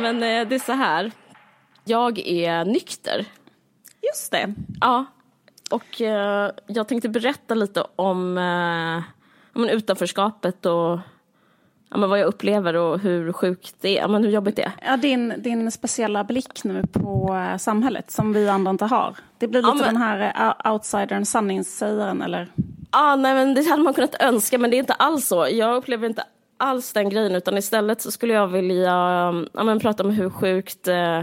Nej men eh, det är så här. Jag är nykter. Just det. Ja. Och eh, jag tänkte berätta lite om, eh, om utanförskapet och ja, men vad jag upplever och hur sjukt det är, ja, men hur jobbigt det är. Ja, din, din speciella blick nu på eh, samhället som vi andra inte har. Det blir lite Ja, men- den här eh, outsidern, sanningssägaren eller? Ah, nej, men det hade man kunnat önska, men det är inte alls så. Jag upplever inte alls den grejen, utan istället så skulle jag vilja ja, men prata om hur sjukt, eh,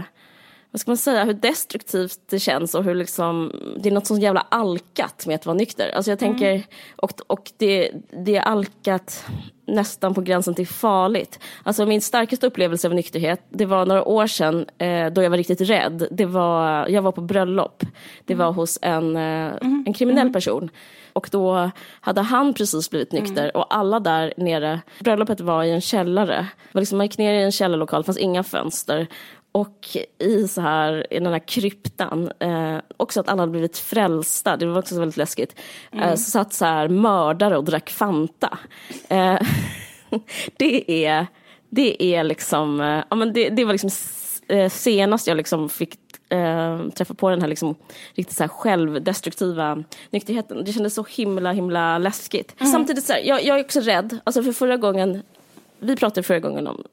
vad ska man säga, hur destruktivt det känns och hur liksom, det är något så jävla alkat med att vara nykter. Alltså jag tänker, och, och det, det är alkat nästan på gränsen till farligt. Alltså min starkaste upplevelse av nykterhet, det var några år sedan eh, då jag var riktigt rädd. Det var, jag var på bröllop. Det var hos en, eh, en kriminell person. Och då hade han precis blivit nykter och alla där nere, bröllopet var i en källare. Liksom, man gick ner i en källarlokal, det fanns inga fönster. Och i så här, i den här kryptan, eh, också att alla hade blivit frälsta, det var också väldigt läskigt. Eh, så satt så här mördare och drack Fanta. Eh, det är, det är liksom, eh, ja men det, det var liksom eh, senast jag liksom fick eh, träffa på den här liksom, riktigt så här självdestruktiva nykterheten. Det kändes så himla, himla läskigt. Samtidigt så här, jag, jag är också rädd, alltså för förra gången, vi pratade förra gången om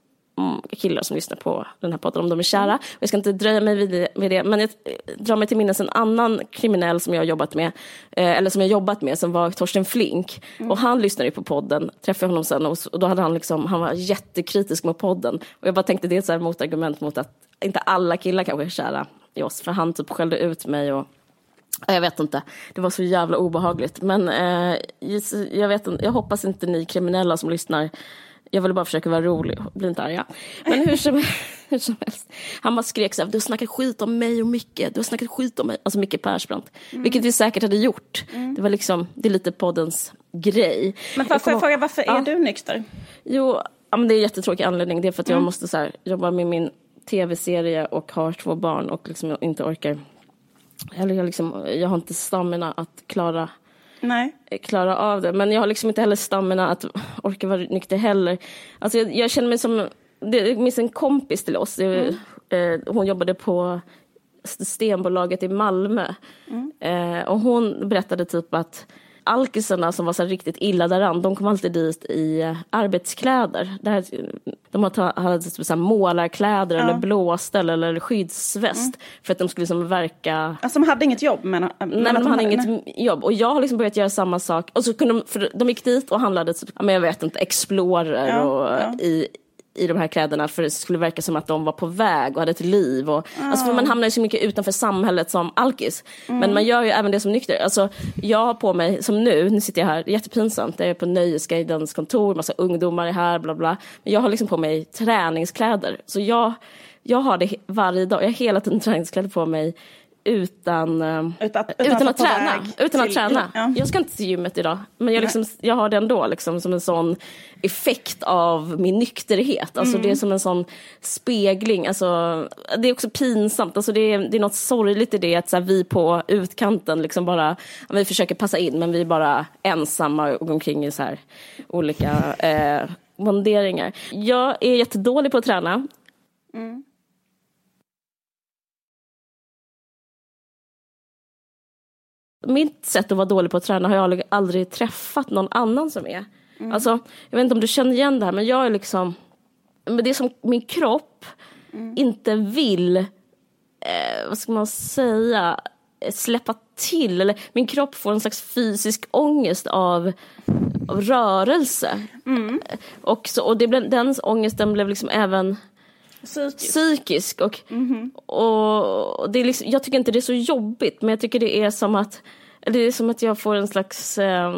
killar som lyssnar på den här podden, om de är kära. Och jag ska inte dröja mig vid det, vid det men jag drar mig till minnes en annan kriminell som jag har jobbat med, eh, eller som jag jobbat med, som var Torsten Flink. Och han lyssnade ju på podden, träffade honom sen och, och då hade han liksom, han var jättekritisk mot podden. Och jag bara tänkte det är ett motargument mot att inte alla killar kanske är kära i oss, för han typ skällde ut mig och Ja, Jag vet inte, det var så jävla obehagligt. Men eh, jag, vet, jag hoppas inte ni kriminella som lyssnar, jag ville bara försöka vara rolig, bli inte arga. Men hur som, hur som helst, han bara skrek så här, du har snackat skit om mig och Micke, du har snackat skit om mig, alltså Micke Persbrandt. Vilket vi säkert hade gjort. Det var liksom, det är lite poddens grej. Men får, får jag fråga, varför Ja. är du nykter? Jo, ja, men det är en jättetråkig anledning. Det är för att jag måste så här, jobba med min tv-serie och har två barn och liksom inte orkar. Eller jag, liksom, jag har inte stamina att klara, Nej. klara av det. Men jag har liksom inte heller stamina att orka vara nykter heller. Alltså jag, jag känner mig som, det minns en kompis till oss. Det, eh, hon jobbade på Systembolaget i Malmö. Eh, och hon berättade typ att alkisarna som var så riktigt illa däran, de kom alltid dit i eh, arbetskläder. Där, de hade typ så här målarkläder eller blåställ eller skyddsväst. För att de skulle liksom verka Alltså de hade inget jobb men... Nej, men de hade inget jobb. Och jag har liksom börjat göra samma sak. Och så kunde de, för de gick dit och handlade, typ, ja, men jag vet inte, Explorer Ja, och, ja. I, i de här kläderna för det skulle verka som att de var på väg och hade ett liv. Och, alltså för man hamnar ju så mycket utanför samhället som alkis. Mm. Men man gör ju även det som nykter. Alltså, jag har på mig, som nu, nu sitter jag här, jättepinsamt, jag är på Nöjesguidens kontor, massa ungdomar är här, bla bla. Men jag har liksom på mig träningskläder. Så jag, jag har det varje dag, jag har hela tiden träningskläder på mig utan, eh, Utan att- utan, att att träna. Utan att till- träna. ja. Jag ska inte till gymmet idag. Men jag, liksom, jag har det ändå liksom, som en sån effekt av min nykterhet. Alltså, Mm. Det är som en sån spegling. Alltså, det är också pinsamt. Alltså, det, är, det är något sorgligt i det att så här, vi på utkanten liksom bara, vi försöker passa in men vi är bara ensamma och går omkring i så här, olika eh, monderingar. Jag är jättedålig på att träna. Mitt sätt att vara dålig på att träna har jag aldrig, aldrig träffat någon annan som är. Alltså, jag vet inte om du känner igen det här men jag är liksom, men det är som min kropp inte vill, eh, vad ska man säga, släppa till. Eller min kropp får en slags fysisk ångest av, av rörelse. Eh, Och, så, och det blev, den ångesten blev liksom även Psykiskt. psykisk. Och, och det är liksom, jag tycker inte det är så jobbigt, men jag tycker det är som att, det är som att jag får en slags, eh,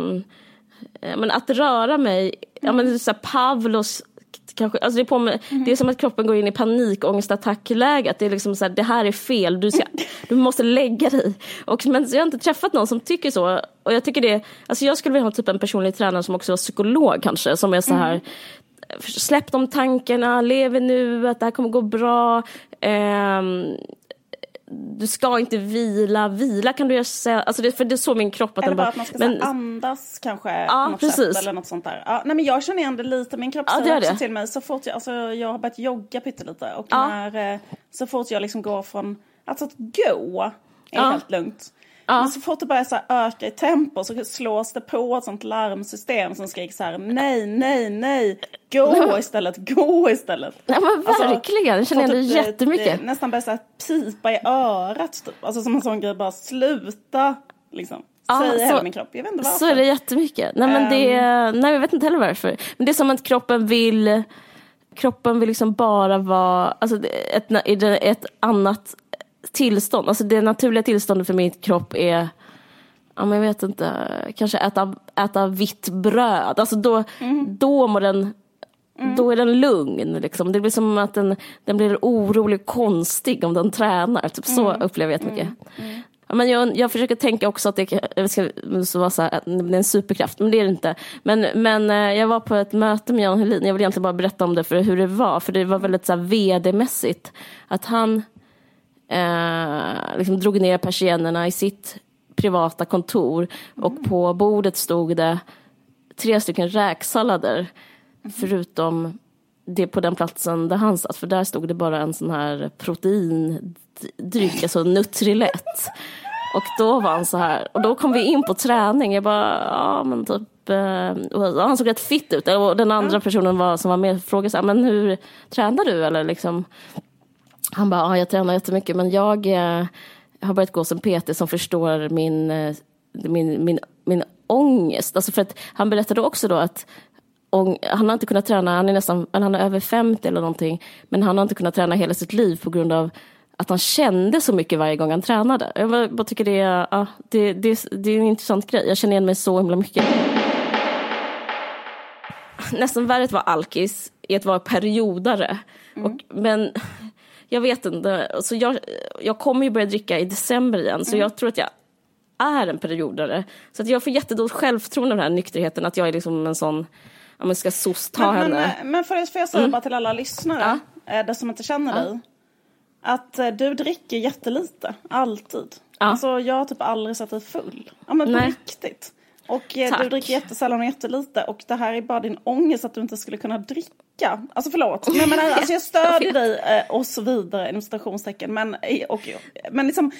men att röra mig, ja men är så här Pavlos Kanske, alltså det, är på med, det är som att kroppen går in i panikångestattackläge. Att det är liksom så här, det här är fel, du, ska, du måste lägga dig. Och, men jag har inte träffat någon som tycker så. Och jag tycker det, alltså jag skulle vilja ha typ en personlig tränare som också var psykolog kanske. Som är så här, släpp de tankarna, lev i nuet, det här kommer gå bra. Ehm, du ska inte vila, vila kan du göra säga, alltså det, för det är så min kropp att Eller bara att man ska men, andas kanske ja, på något precis. sätt eller något sånt där. Ja, nej men jag känner igen det lite, min kropp säger ja, också till mig så fort jag, alltså jag har börjat jogga pyttelite och ja. när, eh, så fort jag liksom går från, alltså att gå är ja. helt lugnt. Ja. Men så fort det börjar så öka i tempo så slås det på ett sånt larmsystem som skriker så här nej, nej, nej, gå istället, gå istället. Ja men alltså, verkligen, jag känner igen det jättemycket. Det, nästan börjar så pipa i örat typ. Alltså som en sån grej, bara sluta liksom. Ja, säger så, hela min kropp. Jag vet inte varför. Så är det jättemycket. Nej, men det, um, nej, jag vet inte heller varför. Men det är som att kroppen vill kroppen vill liksom bara vara, alltså ett, ett, ett tillstånd, alltså det naturliga tillståndet för min kropp är ja, men jag vet inte, kanske äta, äta vitt bröd. Alltså då, mm. då mår den Mm. Då är den lugn. Liksom. Det blir som att den, den blir orolig och konstig om den tränar. Typ så mm. upplever jag jättemycket. Mm. mm. Ja, men jag, jag försöker tänka också att det, ska, så vara så här, det är en superkraft, men det är det inte. Men, men eh, jag var på ett möte med Jan Helin, jag vill egentligen bara berätta om det för hur det var, för det var väldigt så vd-mässigt. Att han eh, liksom drog ner persiennerna i sitt privata kontor och mm. på bordet stod det tre stycken räksallader mm. förutom det på den platsen där han satt, för där stod det bara en sån här proteindryck, alltså Nutrilett. Och då var han så här, och då kom vi in på träning, jag bara, ja men typ, eh, och han såg rätt fit ut. Och den andra personen var, som var med frågade så här, men hur tränar du? Eller liksom, han bara, ah, jag tränar jättemycket men jag eh, har börjat gå en PT som förstår min, eh, min, min, min ångest. Alltså för att han berättade också då att ång, han har inte kunnat träna, han är nästan, han är över 50 eller någonting, men han har inte kunnat träna hela sitt liv på grund av att han kände så mycket varje gång han tränade. Jag bara, bara tycker det är, ja, det, det, det är en intressant grej. Jag känner igen mig så himla mycket. Nästan värre att vara alkis är att vara periodare. Mm. Och, men jag vet inte. Så jag, jag kommer ju börja dricka i december igen, så mm. jag tror att jag är en periodare. Så att jag får jättedåligt självförtroende av den här nykterheten, att jag är liksom en sån, om man ska sos ta men, henne. Men, men får jag, får jag säga mm. bara till alla lyssnare, ja. Eh, det som inte känner ja. dig, att eh, du dricker jättelite, alltid. Ja. Alltså jag har typ aldrig sett dig full. Ja men på Nej. riktigt. Och eh, du dricker jättesällan och jättelite och det här är bara din ångest att du inte skulle kunna dricka dricka. Alltså förlåt. Men, men, alltså, jag stödjer dig eh, och så vidare inom citationstecken. Men, eh, och, men, liksom,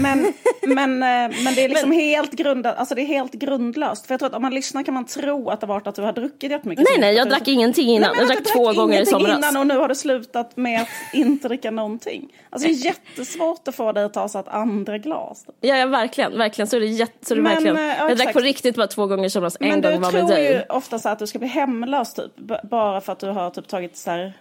men, men, eh, men det är liksom men, helt grundat, alltså det är helt grundlöst. För jag tror att om man lyssnar kan man tro att det varit att du har druckit jättemycket. Nej nej, jag drack du, ingenting innan. Nej, jag drack två gånger i somras. innan och nu har du slutat med att inte dricka någonting. Alltså det är jättesvårt att få dig att ta så ett andra glas. Ja, ja verkligen, verkligen. Så är det, jätte, så är det men, verkligen. Ja, jag drack på riktigt bara två gånger i somras. En gång var med dig. Men du tror ju ofta så att du ska bli hemlös typ. Bara för att du har typ tagit så här,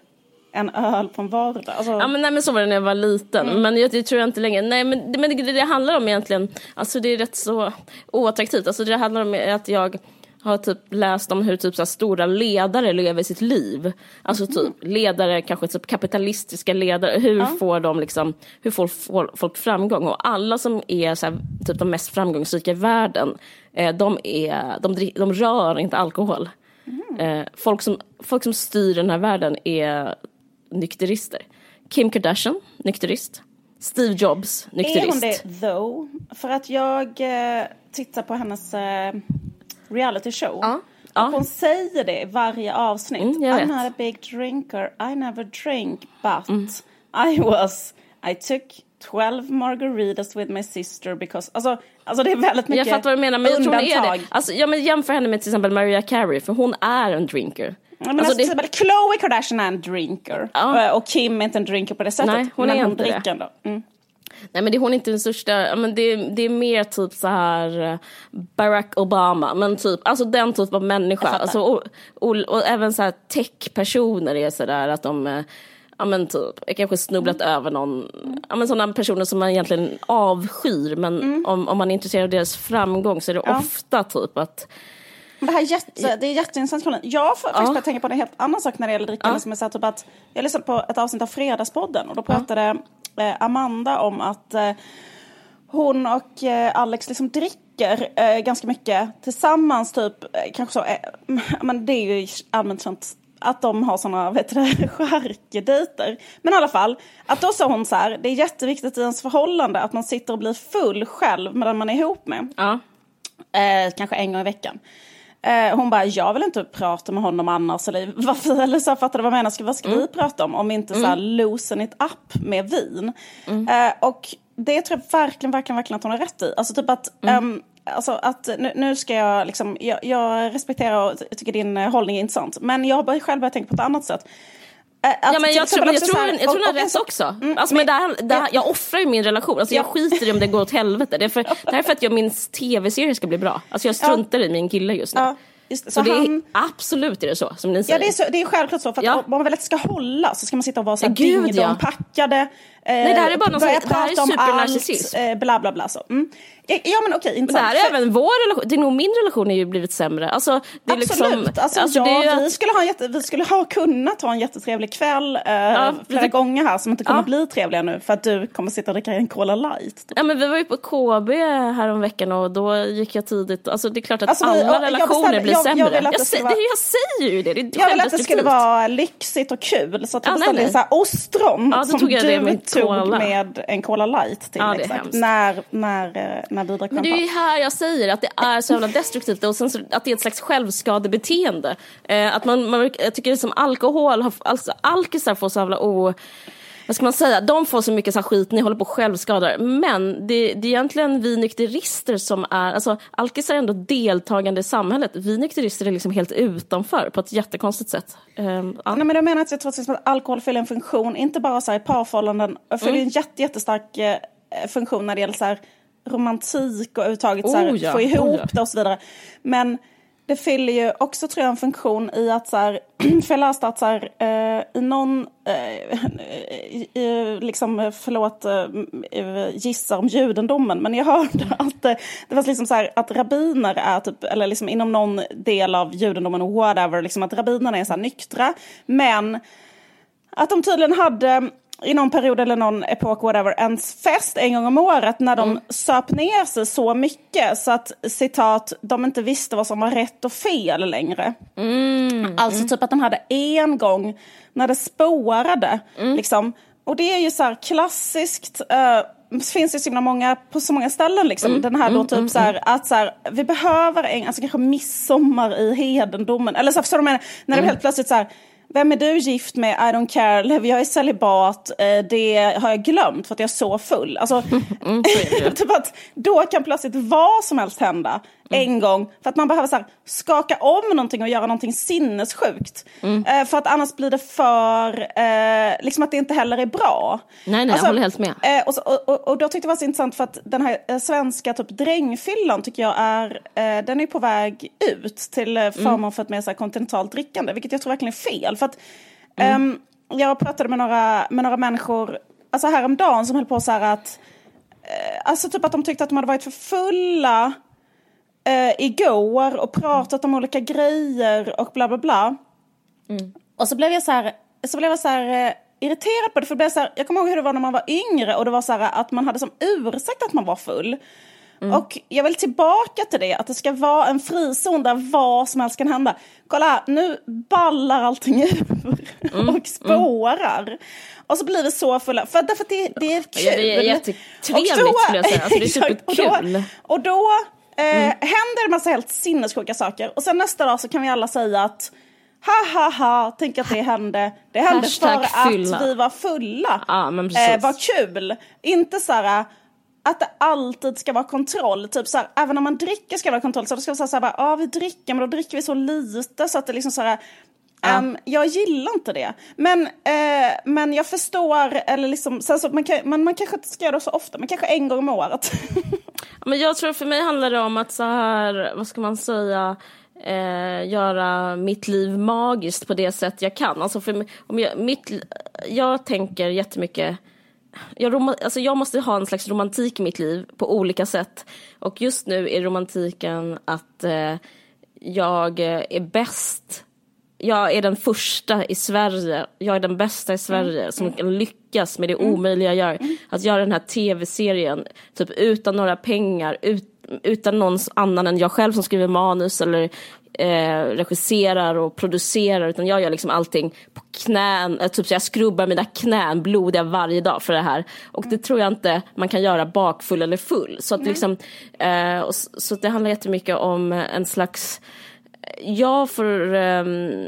en öl på en vardag. Alltså... Ja, men, nej, men så var det när jag var liten. Mm. Men jag, det tror jag inte längre. Nej, men, men det, det, handlar om egentligen, alltså det är rätt så oattraktivt. Alltså det handlar om att jag har typ läst om hur typ så stora ledare lever sitt liv. Alltså typ mm. ledare, kanske typ kapitalistiska ledare. Hur ja. får de liksom, hur får folk framgång? Och alla som är så här, typ de mest framgångsrika i världen, eh, de, är, de, de rör inte alkohol. Mm. folk, som, folk som styr den här världen är nykterister. Kim Kardashian, nykterist. Steve Jobs, nykterist. Är hon det though? För att jag eh, tittar på hennes eh, reality show. Ja. Och ja. hon säger det i varje avsnitt. Mm, I'm not a big drinker, I never drink, but mm. I was, I took 12 margaritas with my sister because, alltså, alltså det är väldigt mycket Jag fattar vad du menar men jag tror är det. Alltså, ja, men jämför henne med till exempel Mariah Carey för hon är en drinker. Ja, men alltså, alltså, det... Khloe Kardashian är en drinker ja. Eh, och Kim är inte en drinker på det sättet. Nej, hon men är hon inte dricker ändå. Mm. Nej men det, hon är inte den största, men det, det är mer typ så här eh, Barack Obama, men typ, alltså den typ av människa. Alltså, och, och, och, även så här tech-personer är sådär att de eh, ja men typ, jag kanske snubblat mm. över någon, ja men sådana personer som man egentligen avskyr men mm. om, om man är intresserad av deras framgång så är det ja. ofta typ att det här är, jätte, det är jätteintressant. Jag får faktiskt ja. tänka på en helt annan sak när det gäller drickande ja. som är så typ att jag lyssnade på ett avsnitt av Fredagspodden och då pratade ja. eh, Amanda om att eh, hon och eh, Alex liksom dricker ganska mycket tillsammans typ, kanske så, men det är ju allmänt känt att de har du, charkedejter. Men i alla fall, att då sa hon så här, det är jätteviktigt i ens förhållande att man sitter och blir full själv med den man är ihop med. Ja. Eh, kanske en gång i veckan. Eh, hon bara, jag vill inte prata med honom annars. Eller, varför, eller så fattar du vad jag menar? Ska, vad ska mm. vi prata om? Om inte mm. så här mm. loosen it up med vin. Mm. Eh, och det tror jag verkligen, verkligen, verkligen att hon har rätt i. Alltså typ att, um, alltså att nu, nu, ska jag liksom, jag, jag respekterar och tycker din eh, hållning är intressant. Men jag har själv börjat tänka på ett annat sätt. Att ja, men jag, tror, jag, tror, här, jag tror hon har rätt också. Mm, alltså, men, men det här, jag offrar ju min relation. Alltså, jag skiter i om det går åt helvete. Det är, för, det här är för att jag, min tv-serie ska bli bra. Alltså, jag struntar ja. i min kille just nu. Ja. Just, så, så det han, är, absolut är det så som ni säger. Ja det är, så, det är självklart så. För att om man väl ska hålla så ska man sitta och vara så ja, ding ja. packade. Nej det här är bara någon som, det här är supernarcissism. Eh, bla bla bla så. Mm. Ja men okej, intressant. Men det här är även vår relation, det är nog min relation har ju blivit sämre. Alltså, det är Absolut, liksom, alltså, alltså, ja, det är... vi, skulle ha jätte, vi skulle ha kunnat ha en jättetrevlig kväll eh, ja, flera det... gånger här som inte kommer ja. bli trevliga nu för att du kommer sitta och dricka en Cola light. Ja men vi var ju på KB här om veckan och då gick jag tidigt, alltså det är klart att alltså, alla vi, relationer bestämde, blir jag, sämre. Jag, jag, jag, vara... jag, säger ju det, det är Jag vill att det skulle vara lyxigt och kul så att det ja, beställde så här ostron ja, som tog jag du tog med en Cola light till. Ja, exakt. När, när, eh, när vi drack champagne här jag säger att det är så jävla destruktivt och sen så, att det är ett slags självskadebeteende. Eh, att man, man, jag tycker det är som alkohol, alltså alkisar får så jävla o... Vad ska man säga? De får så mycket så skit, ni håller på och självskadar. Men det, det är egentligen vi nykterister som är, alltså alkisar är ändå deltagande i samhället. Vi nykterister är liksom helt utanför på ett jättekonstigt sätt. Um, ja. Nej men jag menar att jag tror att alkohol fyller en funktion, inte bara så här i parförhållanden, fyller mm. en jätte, jättestark eh, funktion när det gäller så här romantik och överhuvudtaget oh, så här, ja, få ihop oh, ja. det och så vidare. Men det fyller ju också tror jag en funktion i att så här, för jag läste att så här, eh, i någon, eh, i, liksom, förlåt, eh, gissar om judendomen, men jag hörde att det, det var liksom så här att rabbiner är typ, eller liksom inom någon del av judendomen, whatever, liksom att rabbinerna är så här nyktra, men att de tydligen hade i någon period eller någon epok, whatever, en fest en gång om året när de mm. söp ner sig så mycket så att citat, de inte visste vad som var rätt och fel längre. Mm. Alltså typ att de hade en gång när det spårade. Mm. Liksom. Och det är ju så här klassiskt. Uh, finns ju så många, på så många ställen liksom. Mm, Den här då mm, typ mm, så här, mm. att så här, vi behöver en, alltså kanske midsommar i hedendomen. Eller så förstår du vad jag menar? När det helt plötsligt så här, vem är du gift med? I don't care. Jag är celibat. Eh, det har jag glömt för att jag är så full. Alltså, mm, typ att då kan plötsligt vad som helst hända mm. en gång. För att man behöver så här, skaka om någonting och göra någonting sinnessjukt. Mm. Eh, för att annars blir det för, eh, liksom att det inte heller är bra. Nej, nej, alltså, jag håller helt med. Eh, och, så, och, och, då tyckte jag det var så intressant för att den här eh, svenska typ drängfyllan tycker jag är, eh, den är på väg ut till eh, förmån mm. för ett mer så här, kontinentalt drickande. Vilket jag tror verkligen är fel. För att um, jag pratade med några, med några människor alltså häromdagen som höll på så här att Alltså typ att de tyckte att de hade varit för fulla eh, igår och pratat om olika grejer och bla bla bla. Mm. Och så blev jag så här, så blev jag så här eh, irriterad på det. För det blev så här, jag kommer ihåg hur det var när man var yngre och det var så här att man hade som ursäkt att man var full. Mm. Och jag vill tillbaka till det, att det ska vara en frizon där vad som helst kan hända. Kolla, nu ballar allting ur mm. och spårar. Mm. Och så blir vi så fulla, för därför att det, det är kul. Ja, det är jättetrevligt skulle jag säga, alltså, det är superkul. Och då, och då Eh, mm. händer en massa helt sinnessjuka saker och sen nästa dag så kan vi alla säga att ha ha ha, tänk att det hände. Det hände Hashtag för fylla. att vi var fulla. Precis. eh, vad kul. Inte så här att det alltid ska vara kontroll. Typ så här, även om man dricker ska det vara kontroll. Så då ska vi säga så här, ja vi dricker men då dricker vi så lite så att det liksom så här Ja. Um, jag gillar inte det. Men, uh, men jag förstår, eller liksom, sen så, man, kan, man, man kanske inte ska göra det så ofta, men kanske en gång om året. men jag tror för mig handlar det om att så här, vad ska man säga, eh, göra mitt liv magiskt på det sätt jag kan. Alltså för, om jag, mitt, jag tänker jättemycket jag, alltså jag måste ha en slags romantik i mitt liv på olika sätt. Och just nu är romantiken att eh, jag är bäst jag är den första i Sverige, jag är den bästa i Sverige mm. som kan lyckas med det mm. omöjliga jag gör. Mm. Att göra den här tv-serien, typ utan några pengar, ut, utan någon annan än jag själv som skriver manus eller eh, regisserar och producerar utan jag gör liksom allting på knän, eh, typ så jag skrubbar mina knän blodiga varje dag för det här. Och det tror jag inte man kan göra bakfull eller full. Så, att liksom, eh, och, så det handlar jättemycket om en slags jag får um,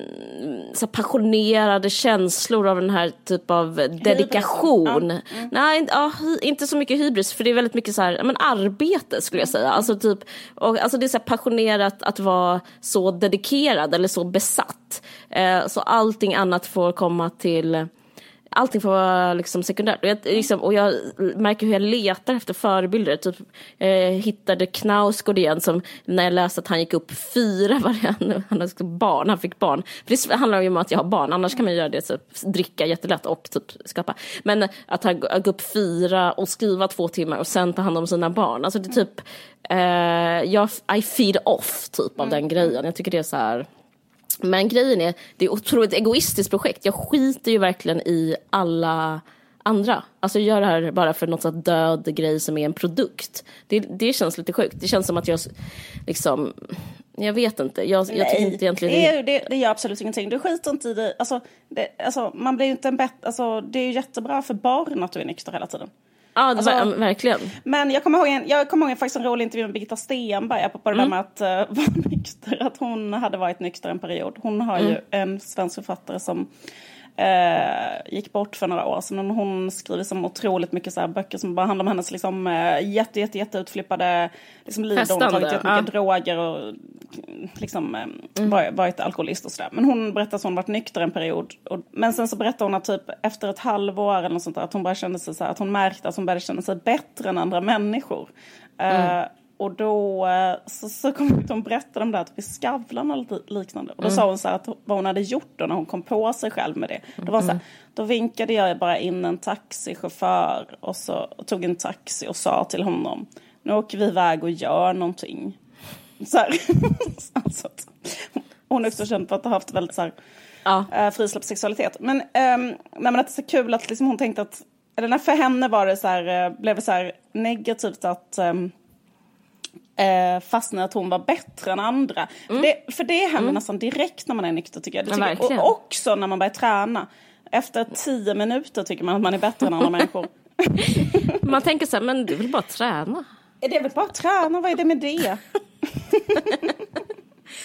så passionerade känslor av den här typ av dedikation. Ja. Mm. Nej, ja, inte så mycket hybris, för det är väldigt mycket så här, men arbete skulle jag säga. Alltså, typ, och, alltså det är så passionerat att vara så dedikerad eller så besatt. Uh, så allting annat får komma till allting får vara liksom sekundärt. Och jag, liksom, och jag märker hur jag letar efter förebilder. Typ, eh, hittade Knausgård igen, som när jag läste att han gick upp fyra varje han, barn, han fick barn. För det handlar ju om att jag har barn, annars kan man göra det, typ, dricka jättelätt och typ skapa. Men att han går upp fyra och skriva två timmar och sen ta hand om sina barn. Alltså det är typ, eh, jag, I feed off typ av mm. den grejen. Jag tycker det är så här men grejen är, det är ett otroligt egoistiskt projekt. Jag skiter ju verkligen i alla andra. Alltså jag gör det här bara för något sånt död grej som är en produkt. Det, det känns lite sjukt. Det känns som att jag liksom, jag vet inte. Jag, jag tycker inte egentligen det, är, det, det gör absolut ingenting. Du skiter inte i det. Alltså, det, alltså man blir inte en bättre, alltså det är ju jättebra för barn att du är nykter hela tiden. Ja, alltså, verkligen. Men jag kommer ihåg, en, jag kommer ihåg faktiskt en rolig intervju med Birgitta Stenberg apropå mm. det där mm. med att uh, vara nykter. Att hon hade varit nykter en period. Hon har mm. ju en svensk författare som uh, gick bort för några år sedan. Hon skriver som otroligt mycket så böcker som bara handlar om hennes liksom, uh, jätte, jätte, jätte utflippade liksom, liv. Hon har tagit jättemycket ja. droger och liksom, mm. varit alkoholist och sådär. Men hon berättar att hon varit nykter en period. Och, men sen så berättar hon att typ efter ett halvår eller något sånt där, att hon bara kände sig så här, att hon märkte att hon började känna sig bättre än andra människor. Mm. Och då uh, så, så kom hon berätta om det här typ i Skavlan och liknande. Och då mm. sa hon så här att vad hon hade gjort då när hon kom på sig själv med det. Då, var så här, mm. då vinkade jag bara in en taxichaufför och så och tog en taxi och sa till honom nu åker vi iväg och gör någonting. Så här. alltså, hon är också känd för att ha haft väldigt så här, ja. äh, frisläppt sexualitet. Men, ähm, nej, men att det är så kul att liksom hon tänkte att, eller för henne var det så här, äh, blev det så här negativt att ähm, äh, fastna att hon var bättre än andra. Mm. För, det, för det händer mm. nästan direkt när man är nykter tycker jag. Det tycker jag. Och också när man börjar träna. Efter tio minuter tycker man att man är bättre än andra människor. man tänker så här, men du vill bara träna. Det är väl bara att träna, vad är det med det?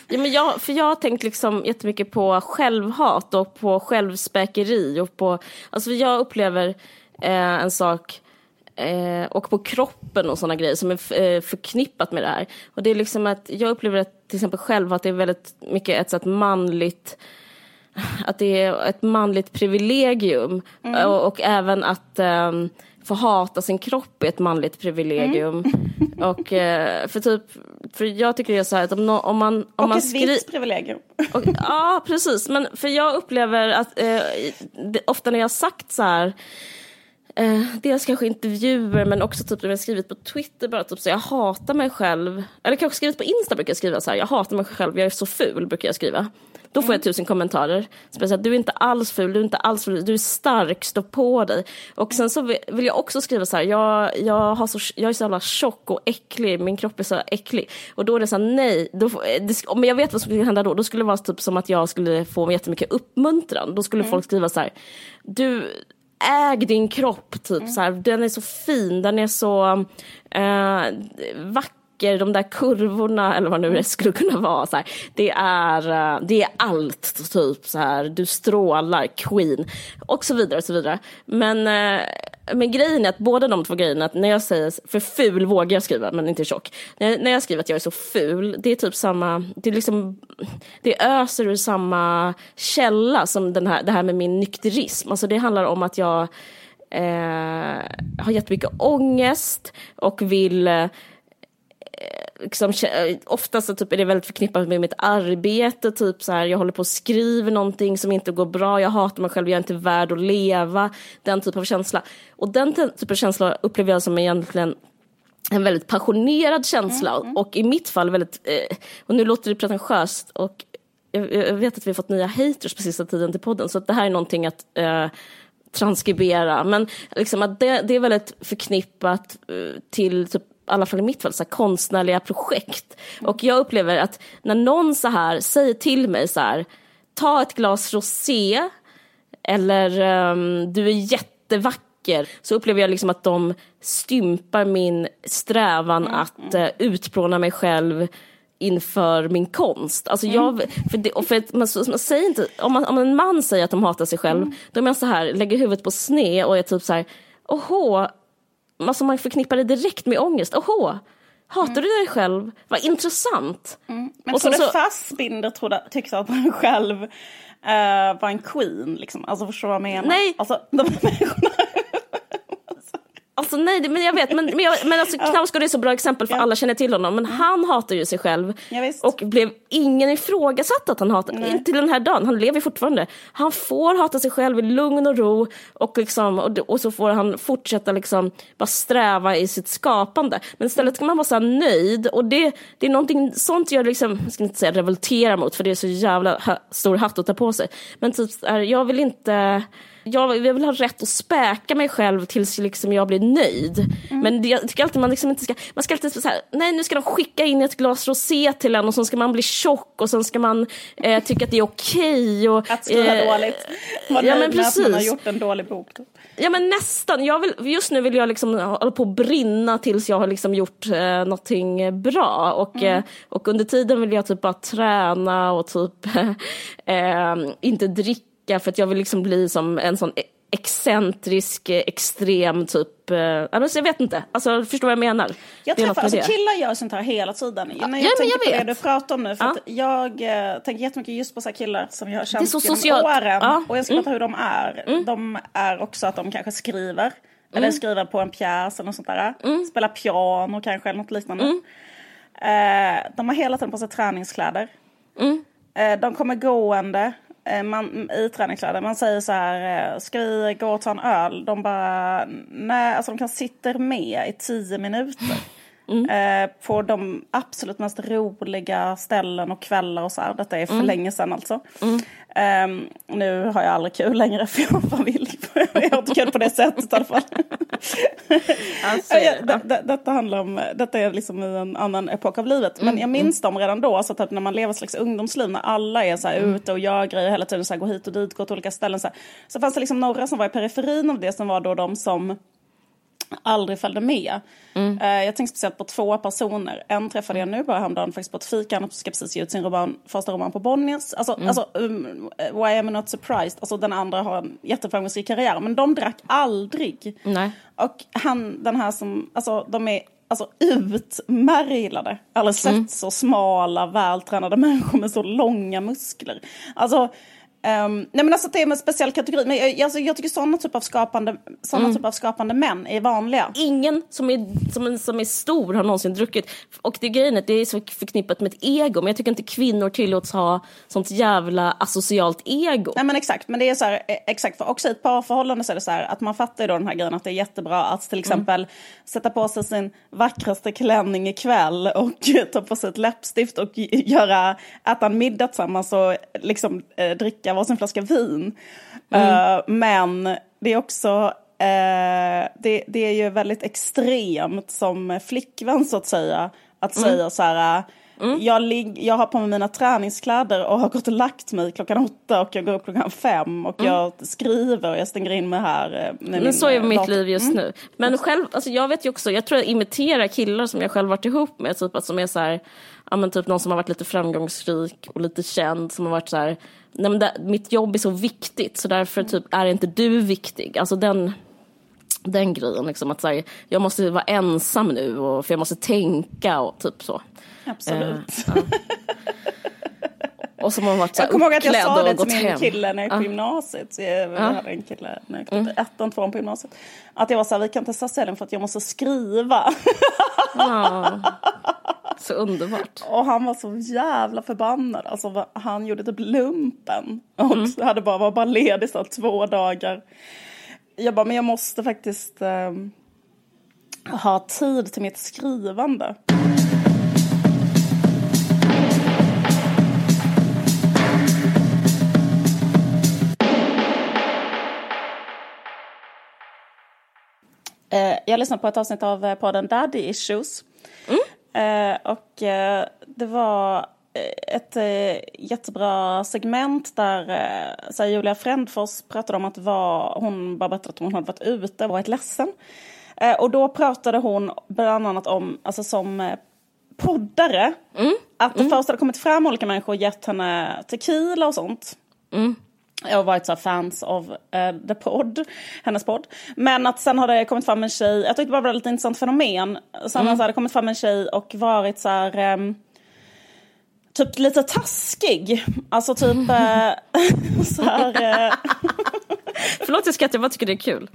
ja, men jag, för jag har tänkt liksom jättemycket på självhat och på självspäkeri och på, alltså jag upplever eh, en sak eh, och på kroppen och sådana grejer som är eh, förknippat med det här. Och det är liksom att jag upplever att till exempel själv att det är väldigt mycket ett, så manligt att det är ett manligt privilegium mm. och, och, även att um, få hata sin kropp är ett manligt privilegium. Mm. Och eh, för typ, för jag tycker det är så här att om, no, om man... Om och man ett skri- vitt privilegium. Och, ja, precis. Men för jag upplever att eh, det, ofta när jag har sagt så här Eh, dels kanske intervjuer men också typ när jag skrivit på Twitter bara typ så jag hatar mig själv. Eller kanske skrivit på Insta brukar jag skriva så här, jag hatar mig själv, jag är så ful brukar jag skriva. Då får jag tusen kommentarer. Speciellt, du är inte alls ful, du är inte alls ful, du är stark, stå på dig. Och sen så vill jag också skriva så här, jag, jag, har så, jag är så jävla tjock och äcklig, min kropp är så äcklig. Och då är det så här, nej, då, det, men jag vet vad som skulle hända då. Då skulle det vara typ som att jag skulle få jättemycket uppmuntran. Då skulle mm. folk skriva så här, du, äg din kropp, typ mm. så här. Den är så fin, den är så vacker vacker, de där kurvorna eller vad nu det skulle kunna vara. Så här, det, är, eh, det är allt, typ så här, du strålar, Queen och så vidare. och så vidare. Men, eh, men grejen är att båda de två grejerna, att när jag säger, för ful vågar jag skriva men inte tjock. När, när jag skriver att jag är så ful, det är typ samma, det är liksom, det öser ur samma källa som den här, det här med min nykterism. Alltså det handlar om att jag eh, har jättemycket ångest och vill eh, liksom, ofta så typ är det väldigt förknippat med mitt arbete, typ så här, jag håller på och skriver någonting som inte går bra, jag hatar mig själv, jag är inte värd att leva, den typen av känsla. Och den typen av känsla upplever jag som egentligen en väldigt passionerad känsla mm, mm. och i mitt fall väldigt, eh, och nu låter det pretentiöst och jag, vet att vi har fått nya haters på sista tiden till podden så att det här är någonting att eh, transkribera men liksom att det, det är väldigt förknippat eh, till typ alla fall i mitt fall, så här, konstnärliga projekt. Och jag upplever att när någon så här säger till mig så här, ta ett glas rosé, eller um, du är jättevacker, så upplever jag liksom att de stympar min strävan mm. att uh, utplåna mig själv inför min konst. Alltså jag, mm. för det, för att man, man, säger inte, om, man, om en man säger att de hatar sig själv, mm. då är man så här, lägger huvudet på sne och är typ så här, åhå, alltså man förknippar det direkt med ångest, åhå, hatar mm. du dig själv? Vad intressant. Mm. Men och så, Fassbinder trodde, tyckte att han själv uh, var en queen liksom? Alltså förstår du vad jag menar? Nej. Alltså de människorna Alltså nej, men jag vet, men, men, jag, men alltså, Knausgård är så bra exempel för ja. alla känner till honom. Men mm. han hatar ju sig själv. Ja, och blev ingen ifrågasatt att han hatar, inte till den här dagen, han lever fortfarande. Han får hata sig själv i lugn och ro och, liksom, och, och så får han fortsätta liksom bara sträva i sitt skapande. Men istället ska man vara så nöjd och det, det är någonting sånt jag liksom, jag ska inte säga revolterar mot för det är så jävla stor hatt att ta på sig. Men typ, jag vill inte jag, jag vill ha rätt att späka mig själv tills liksom jag blir nöjd. Mm. Men det, jag tycker alltid man liksom inte ska, man ska alltid så här, nej nu ska de skicka in ett glas rosé till en och så ska man bli tjock och sen ska man eh, tycka att det är okej. Okay att skriva eh, dåligt. Var ja, men precis. att man har gjort en dålig bok. Ja men nästan. Jag vill, just nu vill jag liksom hålla på att brinna tills jag har liksom gjort eh, någonting bra. Och, mm. eh, och under tiden vill jag typ bara träna och typ eh, inte dricka dricka för att jag vill liksom bli som en sån excentrisk, extrem typ, eh, alltså jag vet inte, alltså förstår vad jag menar? Jag träffar, alltså killar gör sånt här hela tiden. Ja, jag ja, tänker jag på det du pratar om nu, för ja. jag eh, tänker jättemycket just på så killar som jag har känt genom socialt. åren. Ja. Och jag ska mm. prata hur de är. Mm. De är också att de kanske skriver, mm. eller skriver på en pjäs eller något sånt där. Mm. Spelar piano kanske eller något liknande. Mm. Eh, de har hela tiden på sig träningskläder. Mm. Eh, de kommer gående Eh, man, i träningskläder. Man säger så här, eh, ska vi gå och ta en öl? De bara, nej, alltså de kan sitta med i tio minuter. Mm. Eh, på de absolut mest roliga ställen och kvällar och så här. Detta är för mm. länge sedan alltså. Mm. Um, nu har jag aldrig kul längre för jag har familj. jag har inte kul på det sättet i alla fall. alltså, det, det, detta handlar om, detta är liksom i en annan epok av livet. Men mm, jag minns mm. dem redan då, alltså typ när man lever ett slags ungdomsliv, när alla är så här mm. ute och gör grejer hela tiden, så här, går hit och dit, går till olika ställen. Så, här. så fanns det liksom några som var i periferin av det som var då de som aldrig följde med. Mm. Uh, jag tänkte speciellt på två personer. En träffade jag nu bara häromdagen faktiskt på ett fika. Han ska precis ge ut sin roman, första roman på Bonniers. Alltså, mm. alltså um, Why am I not surprised? Alltså den andra har en jätteframgångsrik karriär. Men de drack aldrig. Nej. Och han, den här som, alltså de är alltså utmärglade. Aldrig sett mm. så smala, vältränade människor med så långa muskler. Alltså Um, nej men alltså det är en speciell kategori. Men jag, alltså, jag tycker sådana typ av skapande, såna mm. typ av skapande män är vanliga. Ingen som är, som, som är stor har någonsin druckit. Och det grejen är att det är så förknippat med ett ego. Men jag tycker inte kvinnor tillåts ha sånt jävla asocialt ego. Nej men exakt. Men det är så här, e, exakt. För också i ett parförhållande så är det så här att man fattar ju då den här grejen att det är jättebra att till mm. exempel mm. sätta på sig sin vackraste klänning ikväll och ta på sig ett läppstift och göra, äta en middag tillsammans och liksom eh, dricka varsin flaska vin. Mm. Uh, men det är också uh, det, det är ju väldigt extremt som flickvän så att säga. Att mm. säga så här, mm. jag, lig, jag har på mig mina träningskläder och har gått och lagt mig klockan åtta och jag går upp klockan fem och mm. jag skriver och jag stänger in mig här. Eh, men så är mitt liv just mm. nu. Men själv, alltså jag vet ju också, jag tror jag imiterar killar som jag själv varit ihop med, typ att som är så här, ja men typ någon som har varit lite framgångsrik och lite känd som har varit så här, nej men det, mitt jobb är så viktigt så därför typ är inte du viktig. Alltså den, den grejen liksom att här, jag måste vara ensam nu och för jag måste tänka och typ så. Absolut. Eh, ja. Och som har varit så Jag kommer ihåg att jag sa det till min hem. kille när jag gick på gymnasiet. Jag ja. hade en kille när jag gick mm. ettan, tvåan på gymnasiet. Att jag var så här, vi kan inte testa helgen för att jag måste skriva. Ja. Så underbart. Och han var så jävla förbannad. Alltså, han gjorde typ lumpen. Och mm. hade bara, var bara ledig så två dagar. Jag bara, men jag måste faktiskt eh, ha tid till mitt skrivande. Eh, jag lyssnade på ett avsnitt av podden Daddy Issues. Mm. och det var ett jättebra segment där så Julia Frändfors pratade om att var, hon bara berättade att hon hade varit ute och varit ledsen. och då pratade hon bland annat om, alltså som poddare, mm. att det mm. först hade kommit fram olika människor och gett henne tequila och sånt. Mm. Jag har varit så fans av uh, The Pod, hennes podd. Men att sen har det kommit fram en tjej, jag tyckte det var ett lite intressant fenomen. Sen mm. hade det kommit fram en tjej och varit så här, um, typ lite taskig. Alltså typ uh, så här... Uh, Förlåt jag skrattar, jag bara tycker det är kul.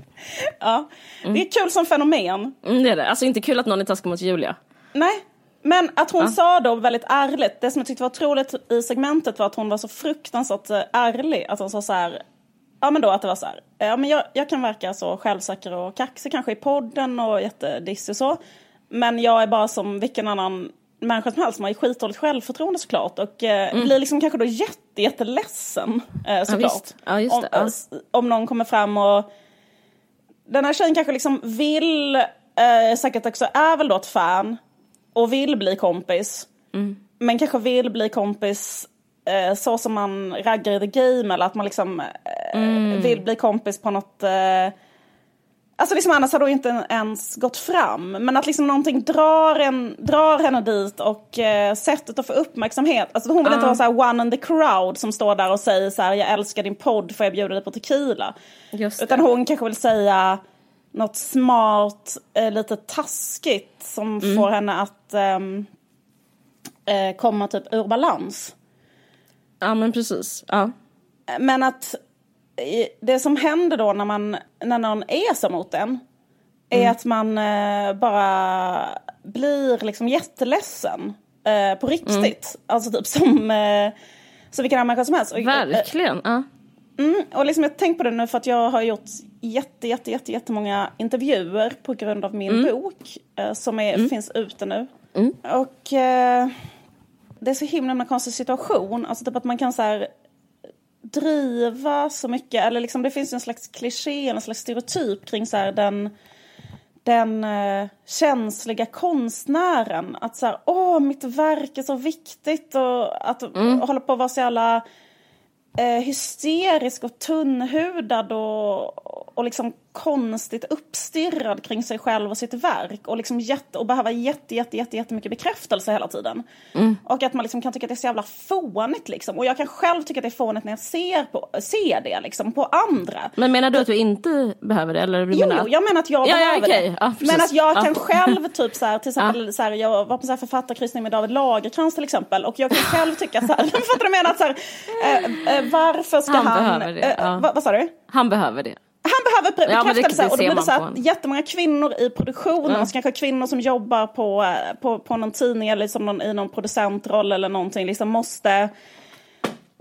Ja, mm. det är kul som fenomen. Mm, det är det. Alltså inte kul att någon är taskig mot Julia. Nej, men att hon ja. sa då väldigt ärligt, det som jag tyckte var otroligt i segmentet var att hon var så fruktansvärt eh, ärlig. Att hon sa så här, ja men då att det var så här, ja men jag, jag kan verka så självsäker och kaxig kanske i podden och jättedissig och så. Men jag är bara som vilken annan människa som helst som har skitdåligt självförtroende såklart. Och eh, mm. blir liksom kanske då jätte, jätteledsen eh, såklart. Ja, ja, om, ja. om någon kommer fram och den här tjejen kanske liksom vill, eh, säkert också är väl då ett fan och vill bli kompis. Mm. Men kanske vill bli kompis eh, så som man raggar i the game eller att man liksom eh, mm. vill bli kompis på något eh, Alltså liksom annars hade hon inte ens gått fram. Men att liksom någonting drar, en, drar henne dit och eh, sättet att få uppmärksamhet. Alltså hon vill uh. inte vara så här one in the crowd som står där och säger så här jag älskar din podd får jag bjuda dig på tequila. Utan hon kanske vill säga något smart, eh, lite taskigt som mm. får henne att ehm, eh, komma typ ur balans. Ja men precis. Ja. Men att det som händer då när, man, när någon är så mot en är mm. att man eh, bara blir liksom jätteledsen eh, på riktigt. Mm. Alltså typ som, eh, som vilken annan människa som helst. Verkligen. ja. Mm, och liksom jag tänkt på det nu för att jag har gjort jätte, jätte, jätte, jättemånga intervjuer på grund av min mm. bok eh, som är, mm. finns ute nu. Mm. Och eh, det är så himla en konstig situation. Alltså typ att man kan så här, driva så mycket, eller liksom det finns en slags kliché, en slags stereotyp kring så här, den den eh, känsliga konstnären. Att så här, åh mitt verk är så viktigt och att mm. hålla på att vara så jävla eh, hysterisk och tunnhudad och, och liksom konstigt uppstirrad kring sig själv och sitt verk och, liksom jätte, och behöva jätte, jätte, jätte, jättemycket bekräftelse hela tiden. Mm. Och att man liksom kan tycka att det är så jävla fånigt liksom. Och jag kan själv tycka att det är fånigt när jag ser, på, ser det liksom på andra. Men menar du att du inte behöver det? Eller du jo, menar... jo, jag menar att jag ja, behöver ja, okay. det. Ja, men att jag kan själv typ så här, till exempel så här, jag var på så här författarkryssning med David Lagerkrans till exempel och jag kan själv tycka så här, fattar du menar att så här, äh, äh, varför ska han, han behöver det, äh, vad, vad sa du? Han behöver det. Han behöver bekräftelse. Ja, och då blir det så att jättemånga kvinnor i produktionen, mm. alltså kanske kvinnor som jobbar på, eh, på, på någon tidning eller liksom någon, i någon producentroll eller någonting, liksom måste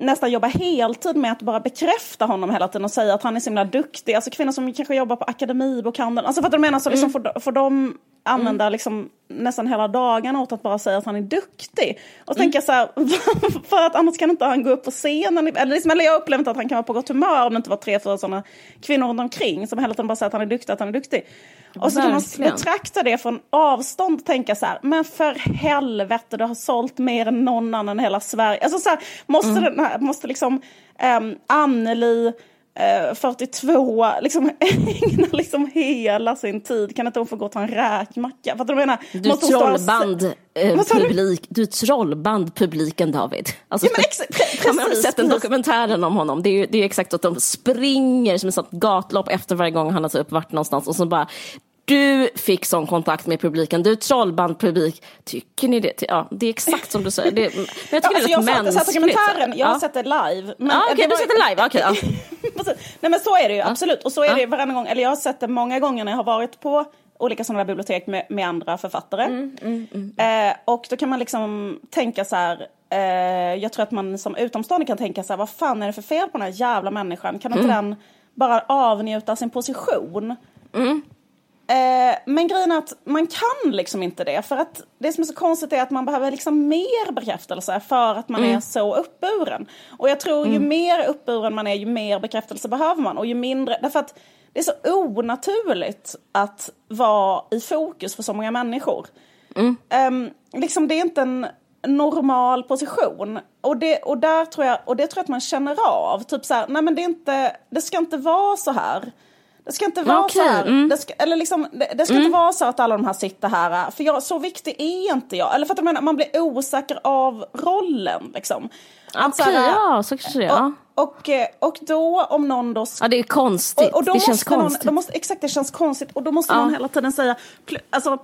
nästan jobba heltid med att bara bekräfta honom hela tiden och säga att han är så himla duktig. Alltså kvinnor som kanske jobbar på Akademibokhandeln. Alltså för att du menar så liksom mm. får, får de använda mm. liksom nästan hela dagarna åt att bara säga att han är duktig. Och så mm. tänker jag så här, för att annars kan inte han gå upp på scenen. Eller, liksom, eller jag har upplevt att han kan vara på gott humör om det inte var tre, fyra sådana kvinnor runt omkring som hela tiden bara säger att han är duktig, att han är duktig. Och så kan man betrakta det från avstånd och tänka så här, men för helvete, du har sålt mer än någon annan i hela Sverige. Alltså så här, måste, mm. den här, måste liksom um, Anneli 42, eh, liksom ägna liksom hela sin tid. Kan inte hon få gå och ta en räkmacka? Fattar du menar? Du Måste trollband eh, publik, du trollband publiken David. Alltså, ja, men ex- precis, har man sett en dokumentären om honom? Det är, det är exakt att de springer som ett sånt gatlopp efter varje gång han har typ varit någonstans och så bara du fick sån kontakt med publiken, du trollband publik. Tycker ni det? Ja, det är exakt som du säger. Det, men jag tycker ja, det är alltså, rätt mänskligt. Jag, jag har sett det live. Men, ah, Okej, okay, du har sett det live. Okay, ja. Nej men så är det ju, absolut. Och så är det varenda gång, eller jag har sett det många gånger när jag har varit på olika sådana bibliotek med, med andra författare. Mm, mm, mm. Eh, och då kan man liksom tänka så här, eh, jag tror att man som utomstående kan tänka så här, vad fan är det för fel på den här jävla människan? Kan inte mm. den bara avnjuta sin position? Eh, men grejen är att man kan liksom inte det. För att det som är så konstigt är att man behöver liksom mer bekräftelse för att man mm. är så uppburen. Och jag tror ju mm. mer uppburen man är ju mer bekräftelse behöver man. Och ju mindre, därför att det är så onaturligt att vara i fokus för så många människor. Mm. Um, liksom det är inte en normal position. Och det, och där tror jag, och det tror jag att man känner av. Typ så här, nej men det, är inte, det ska inte vara så här. Det ska inte vara okay. så här, mm. det ska, eller liksom, det, det ska mm. inte vara så att alla de här sitter här, för jag, så viktig är inte jag. Eller för att jag menar, man blir osäker av rollen liksom. Okej, okay, ja så kanske det. Och, och, eh, och då om någon då... Ja det är konstigt, och, och det känns konstigt. Någon, måste, exakt det känns konstigt och då måste ja. någon hela tiden säga, alltså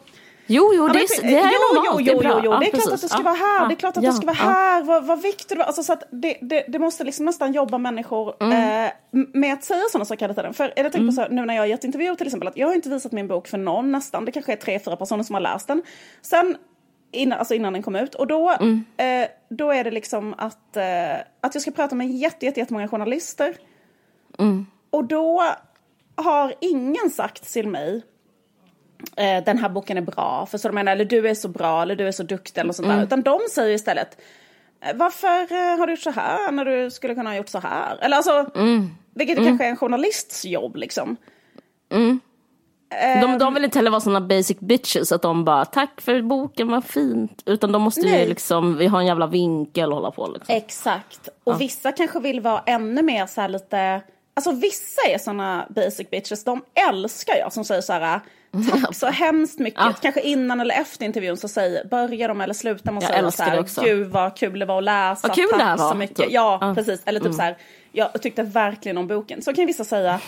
Jo, jo, det, är, det är jo, normalt. Jo, jo, jo, jo. det är klart att det ska vara här. Det är klart att det ska vara här. Vad, vad viktigt det. Alltså, så det, det, det måste liksom nästan jobba människor mm. eh, med att säga sådana saker hela tiden. För jag tänker mm. på så nu när jag har gett intervjuer till exempel att jag har inte visat min bok för någon nästan. Det kanske är tre, fyra personer som har läst den. Sen innan, alltså innan den kom ut. Och då, mm. eh, då är det liksom att, eh, att jag ska prata med jätte, jätte, jättemånga journalister. Mm. Och då har ingen sagt till mig eh, den här boken är bra, för så de menar, eller du är så bra, eller du är så duktig eller sånt mm. där. Utan de säger istället, eh, varför eh, har du gjort så här när du skulle kunna ha gjort så här? Eller alltså, mm. vilket mm. kanske är en journalists jobb liksom. Mm. De, de vill inte heller vara såna basic bitches att de bara tack för boken, vad fint. Utan de måste Nej. ju liksom, vi har en jävla vinkel och hålla på liksom. Exakt. Och ja. vissa kanske vill vara ännu mer så här lite, alltså vissa är såna basic bitches, de älskar jag som säger så här Tack så hemskt mycket. Ja. Kanske innan eller efter intervjun så säger, börjar de eller slutar att säga så här, gud vad kul det var att läsa, vad kul tack det här var. så mycket. Ja, ja, precis. Eller typ mm. så här, jag tyckte verkligen om boken. Så kan vissa säga,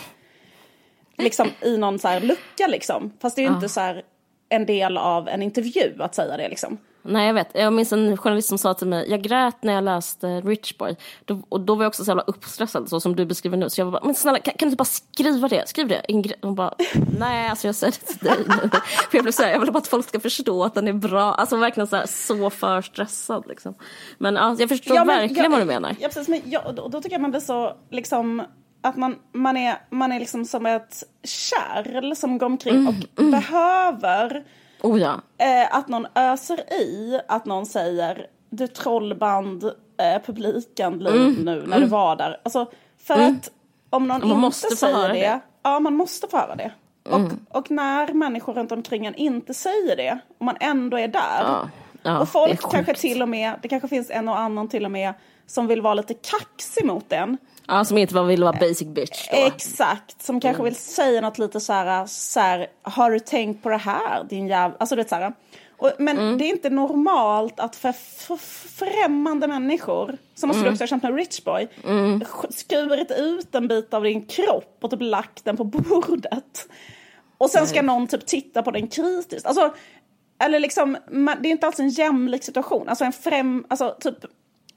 liksom i någon så här lucka liksom. Fast det är ju ja. inte så här en del av en intervju att säga det liksom. Nej jag vet, jag minns en journalist som sa till mig, jag grät när jag läste Rich Boy. Då, och då var jag också så jävla uppstressad så som du beskriver nu. Så jag bara, men snälla kan, kan du bara skriva det? Skriv det. Ingrid, hon bara, nej alltså jag säger det till dig nu. För jag blev så här, jag vill bara att folk ska förstå att den är bra. Alltså verkligen så här, så för stressad liksom. Men ja, jag förstår ja, men, verkligen jag, vad du menar. Ja precis, men jag, då, då tycker jag man blir så liksom att man, man, är, man är liksom som ett kärl som går omkring mm, och mm. behöver Oh ja. Eh, att någon öser i, att någon säger du trollband eh, publiken mm. nu när mm. du var där. Alltså, för mm. att om någon man inte säger det, det, ja man måste få höra det. Och, mm. och när människor runt omkring en inte säger det, och man ändå är där. Ja. Ja, och folk kanske till och med, det kanske finns en och annan till och med som vill vara lite kaxig mot en. Ja, som inte vill vara basic bitch då. Exakt, som kanske mm. vill säga något lite så här, så här, har du tänkt på det här din jävla, alltså det är så här. Och, men mm. det är inte normalt att för, för främmande människor, som måste mm. också ha känt med Rich Boy, mm. skurit ut en bit av din kropp och typ lagt den på bordet. Och sen ska någon typ titta på den kritiskt. Alltså, eller liksom, det är inte alls en jämlik situation. Alltså en främ, alltså typ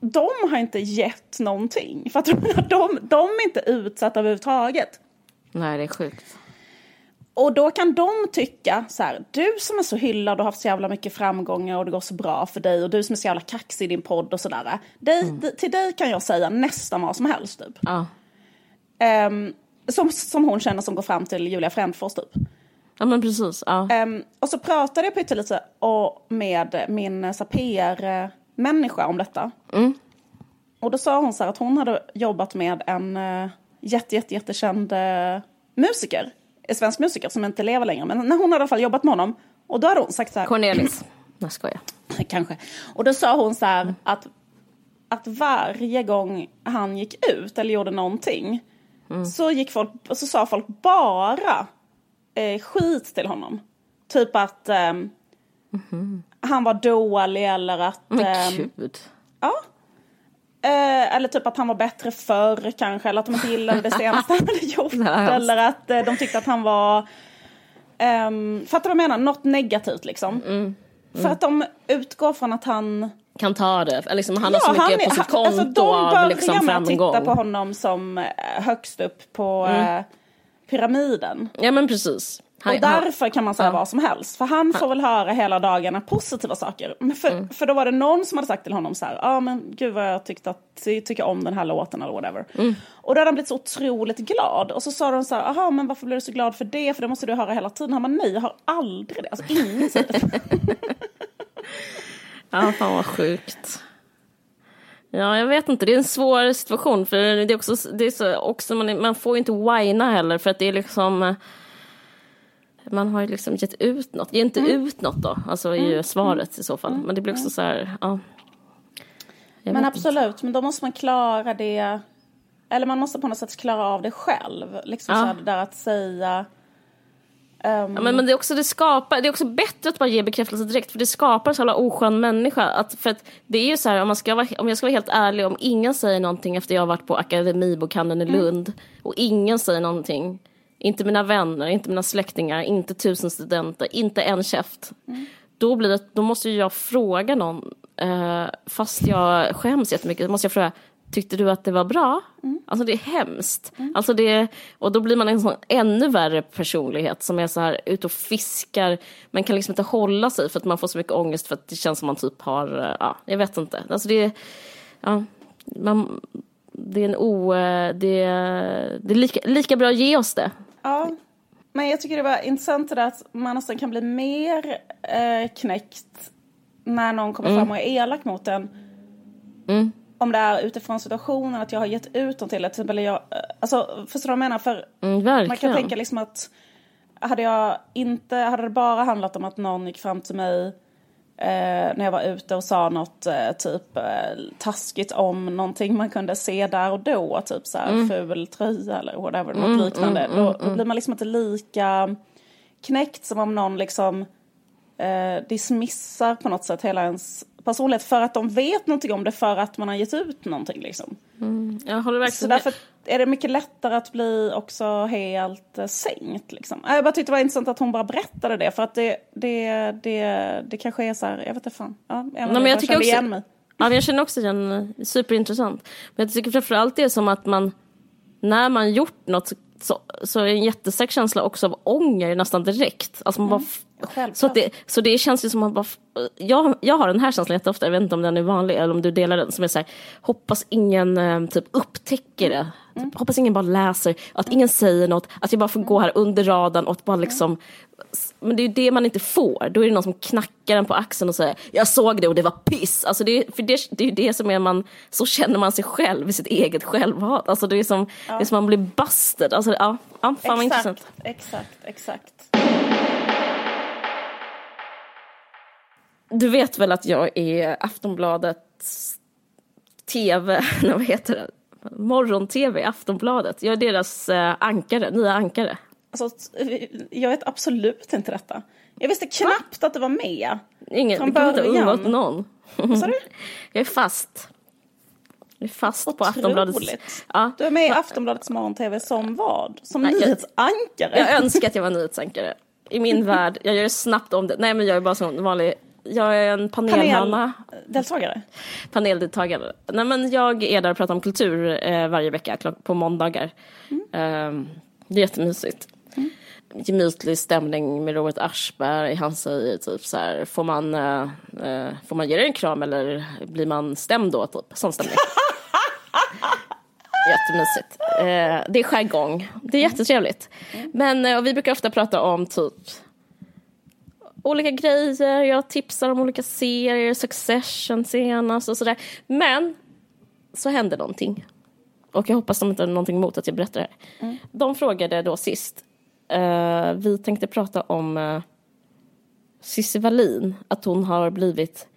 de har inte gett någonting. För att de, de är inte utsatta överhuvudtaget. Nej, det är sjukt. Och då kan de tycka så här, du som är så hyllad och har haft så jävla mycket framgångar och det går så bra för dig och du som är så jävla kaxig i din podd och sådär. Mm. Till dig kan jag säga nästan vad som helst typ. Ja. Um, som, som hon känner som går fram till Julia Frändfors typ. Ja men precis. Ja. Um, och så pratade jag pyttelite med min PR-människa om detta. Mm. Och då sa hon så här att hon hade jobbat med en uh, jätte, jätte, jättekänd uh, musiker. En svensk musiker som inte lever längre. Men när hon hade i alla fall jobbat med honom. Och då hade hon sagt så här. Cornelis. Jag skojar. Kanske. Och då sa hon så här mm. att, att varje gång han gick ut eller gjorde någonting. Mm. Så, gick folk, så sa folk bara eh, skit till honom. Typ att eh, mm -hmm. Han var dålig eller att... Men eh, gud. Ja. Eh, eller typ att han var bättre förr kanske, eller att de inte gillade det senaste han hade gjort. eller att eh, de tyckte att han var... Um, fattar du vad jag menar? Något negativt liksom. Mm. Mm. För att de utgår från att han... Kan ta det, eller liksom, han ja, har så mycket han, på sitt konto alltså, av liksom, framgång. De börjar titta på honom som högst upp på mm. eh, pyramiden. Ja men precis. Och därför kan man säga ja. vad som helst. För han får väl höra hela dagarna positiva saker. Men för, mm. för då var det någon som hade sagt till honom så här, ja ah, men gud vad jag tyckte att, tycker om den här låten eller whatever. Mm. Och då hade han blivit så otroligt glad. Och så sa de så här, jaha men varför blev du så glad för det? För det måste du höra hela tiden. Han bara, nej jag har aldrig det. Alltså ingen säger det. ja fan vad sjukt. Ja, jag vet inte. Det är en svår situation. För det är också, det är så, också man, man får ju inte whina heller för att det är liksom... Man har ju liksom gett ut något. Ge inte mm. ut något då, alltså är ju mm. svaret i så fall. Mm. Men det blir också så här, ja. men absolut, inte. men då måste man klara det. Eller man måste på något sätt klara av det själv. Liksom ja. så här, det där att säga Um... Ja, men, men det, är också, det, skapar, det är också bättre att bara ge bekräftelse direkt för det skapar så jävla oskön människa. Att, för att det är ju så här, om, man ska vara, om jag ska vara helt ärlig, om ingen säger någonting efter jag har varit på Akademibokhandeln i mm. Lund mm. och ingen säger någonting, inte mina vänner, inte mina släktingar, inte tusen studenter, inte en käft. Mm. Då, blir det, då måste jag fråga någon, eh, fast jag skäms jättemycket, då måste jag fråga, Tyckte du att det var bra? Mm. Alltså det är hemskt. Mm. Alltså det, och då blir man en sån ännu värre personlighet som är så här ute och fiskar men kan liksom inte hålla sig för att man får så mycket ångest för att det känns som man typ har, eh, ja, jag vet inte. Alltså det, ja, man, det är en o, eh, det, det är lika, lika bra att ge oss det. Ja, men jag tycker det var intressant det där att man nästan kan bli mer eh, knäckt när någon kommer mm. fram och är elak mot en. Mm om det är utifrån situationen att jag har gett ut dem till till exempel jag, alltså förstår du vad jag menar? För mm, man kan tänka liksom att hade jag inte, hade det bara handlat om att någon gick fram till mig eh, när jag var ute och sa något eh, typ eh, taskigt om någonting man kunde se där och då, typ så här mm. ful tröja eller whatever, något mm, liknande. Mm, då, då, mm, blir man liksom inte lika knäckt som om någon liksom eh, dismissar på något sätt hela ens personlighet för att de vet någonting om det för att man har gett ut någonting liksom. Mm, jag håller verkligen Så därför är det mycket lättare att bli också helt uh, sänkt liksom. Jag bara tyckte det var intressant att hon bara berättade det för att det, det, det, det kanske är så här, jag vet inte fan. Ja, jag, Nej, men jag, jag tycker också, igen mig. Ja, jag känner också igen, superintressant. Men jag tycker framförallt det är som att man, när man gjort något så, så är det en jättestark känsla också av ånger nästan direkt. Alltså man mm. bara, så, det, så det känns ju som att bara, jag, jag har den här känslan jätteofta, jag vet inte om den är vanlig eller om du delar den, som är så här, hoppas ingen eh, typ upptäcker det. Mm. Hoppas ingen bara läser, att ingen säger något, att jag bara får gå här under radarn och bara liksom men det är ju det man inte får. Då är det någon som knackar en på axeln och säger jag såg det och det var piss. Alltså det, för det, det är ju det som är man, så känner man sig själv i sitt eget självhat. Alltså det är som, ja. det är som man blir busted. Alltså ja, ja fan exakt, vad intressant. Exakt, exakt. Du vet väl att jag är Aftonbladets tv, vad heter det? Morgon-tv, Aftonbladet. Jag är deras eh, ankare, nya ankare. Alltså, jag vet absolut inte detta. Jag visste knappt Va? att det var med. Ingen, från det kan inte undgått någon. Vad sa du? Jag är fast. Jag är fast Otroligt. på Aftonbladet. Ja. Du är med i Aftonbladets morgon-tv som vad? Som Nej, nyhetsankare? Jag, jag önskar att jag var nyhetsankare. I min värld, jag gör snabbt om det. Nej men jag är bara som vanlig jag är en panelmamma. Paneldeltagare? Paneldeltagare. Nej men jag är där och pratar om kultur eh, varje vecka på måndagar. Mm. Eh, det är jättemysigt. Mm. Gemytlig stämning med Robert Aschberg. Han säger typ så här, får man, uh, får man ge dig en kram eller blir man stämd då? Typ. Sån stämning. Jättemysigt. Uh, det är jargong. Det är jättetrevligt. Mm. Men uh, vi brukar ofta prata om typ olika grejer. Jag tipsar om olika serier, Succession senast och sådär. Men så hände någonting. Och jag hoppas de inte har någonting emot att jag berättar det här. Mm. De frågade då sist, uh, vi tänkte prata om uh, Cissi Wallin, att hon har blivit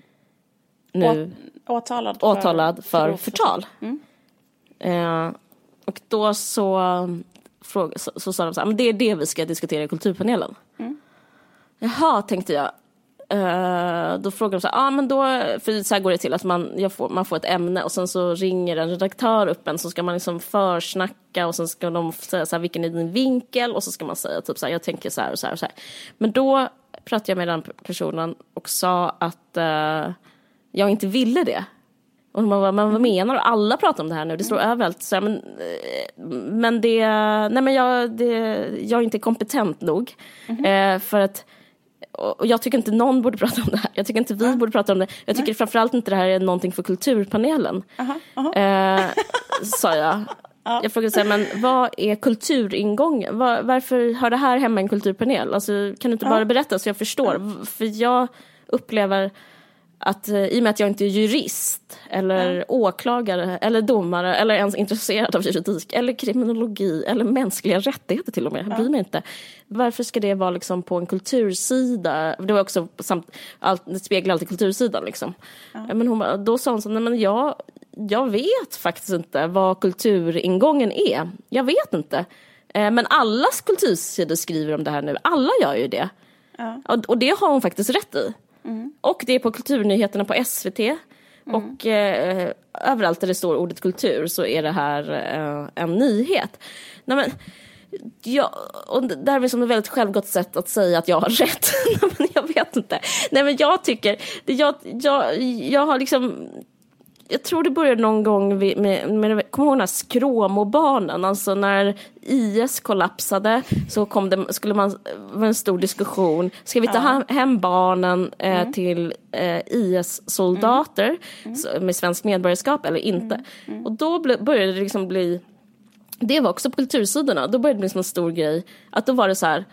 nu Å, åtalad för, åtalad för, för förtal. Mm. Uh, och då så, fråga, så, så, sa de så här, men det är det vi ska diskutera i kulturpanelen. Mm. Jaha, tänkte jag. Uh, då frågar de så här, ah, men då, för så här går det till att man, får, man får ett ämne och sen så ringer en redaktör upp en så ska man liksom försnacka och sen ska de säga så här, vilken är din vinkel och så ska man säga typ så här, jag tänker så här och så här och så här. Men då pratade jag med den personen och sa att uh, jag inte ville det. Och man bara, men vad menar du? Alla pratar om det här nu, det står mm. överallt. Så här, men, eh, men det, nej men jag, det, jag är inte kompetent nog. Mm. Uh, för att och jag tycker inte någon borde prata om det här. Jag tycker inte vi ah. borde prata om det. Jag tycker Nej. framförallt inte det här är någonting för kulturpanelen. Aha, aha. Eh, sa jag. Ja. Jag frågade så här, men vad är kulturingången? Var, varför hör det här hemma i en kulturpanel? Alltså, kan du inte bara berätta så jag förstår? För jag upplever att eh, i och med att jag inte är jurist eller ja. åklagare eller domare eller ens intresserad av juridik eller kriminologi eller mänskliga rättigheter till och med, jag bryr mig inte. Varför ska det vara liksom på en kultursida? Det var också samt, allt, det speglar alltid kultursidan liksom. Ja. Men hon, då sa hon så, nej men jag, jag vet faktiskt inte vad kulturingången är. Jag vet inte. Eh, men allas kultursidor skriver om det här nu, alla gör ju det. Ja. Och det har hon faktiskt rätt i. Mm. Och det är på Kulturnyheterna på SVT. Mm. Och eh, överallt där det står ordet kultur så är det här eh, en nyhet. Nej, men, ja, och är som ett väldigt självgott sätt att säga att jag har rätt. men jag vet inte. Nej men jag tycker, jag, jag, jag har liksom jag tror det började någon gång med, med, med kommer ihåg skråmobarnen, alltså när IS kollapsade så kom det, skulle man, var en stor diskussion, ska vi ta ja. hem barnen eh, mm. till eh, IS-soldater mm. mm. med svenskt medborgarskap eller inte? Mm. mm. Och då ble, började det liksom bli, det var också på kultursidorna, då började det bli som en stor grej, att då var det så här,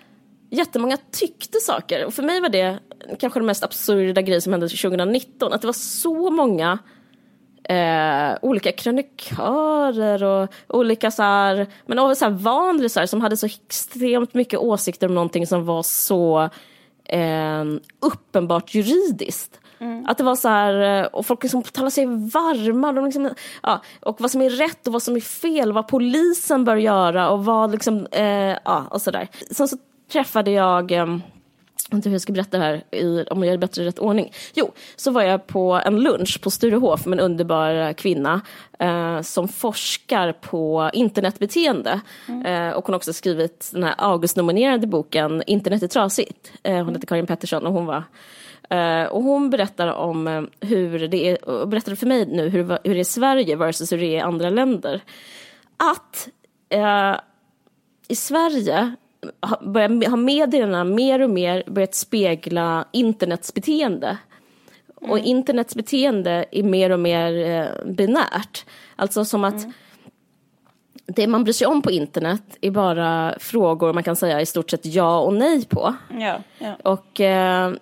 jättemånga tyckte saker. Och för mig var det kanske den mest absurda grejen som hände 2019, att det var så många eh, olika krönikörer och olika så här, men också så här vanlisar som hade så extremt mycket åsikter om någonting som var så eh, uppenbart juridiskt. Mm. Att det var så här, eh, och folk liksom talade sig varma. De liksom, ja, och vad som är rätt och vad som är fel, vad polisen bör göra och vad liksom, eh, ja och sådär. Sen så träffade jag eh, inte hur jag ska berätta det här i, om jag gör det bättre i rätt ordning. Jo, så var jag på en lunch på Sturehof med en underbar kvinna eh, som forskar på internetbeteende. Mm. Eh, och hon har också skrivit den här August-nominerade boken Internet är trasigt. Eh, hon mm. heter Karin Pettersson och hon var Uh, och hon berättar om uh, hur det är, och berättade för mig nu hur, hur det är i Sverige versus hur det är i andra länder. Att i Sverige börjar, har medierna mer och mer börjat spegla internets beteende. Mm. Och internets beteende är mer och mer eh, binärt. Alltså som att mm. det man bryr sig om på internet är bara frågor man kan säga i stort sett ja och nej på. Ja, ja. Och eh,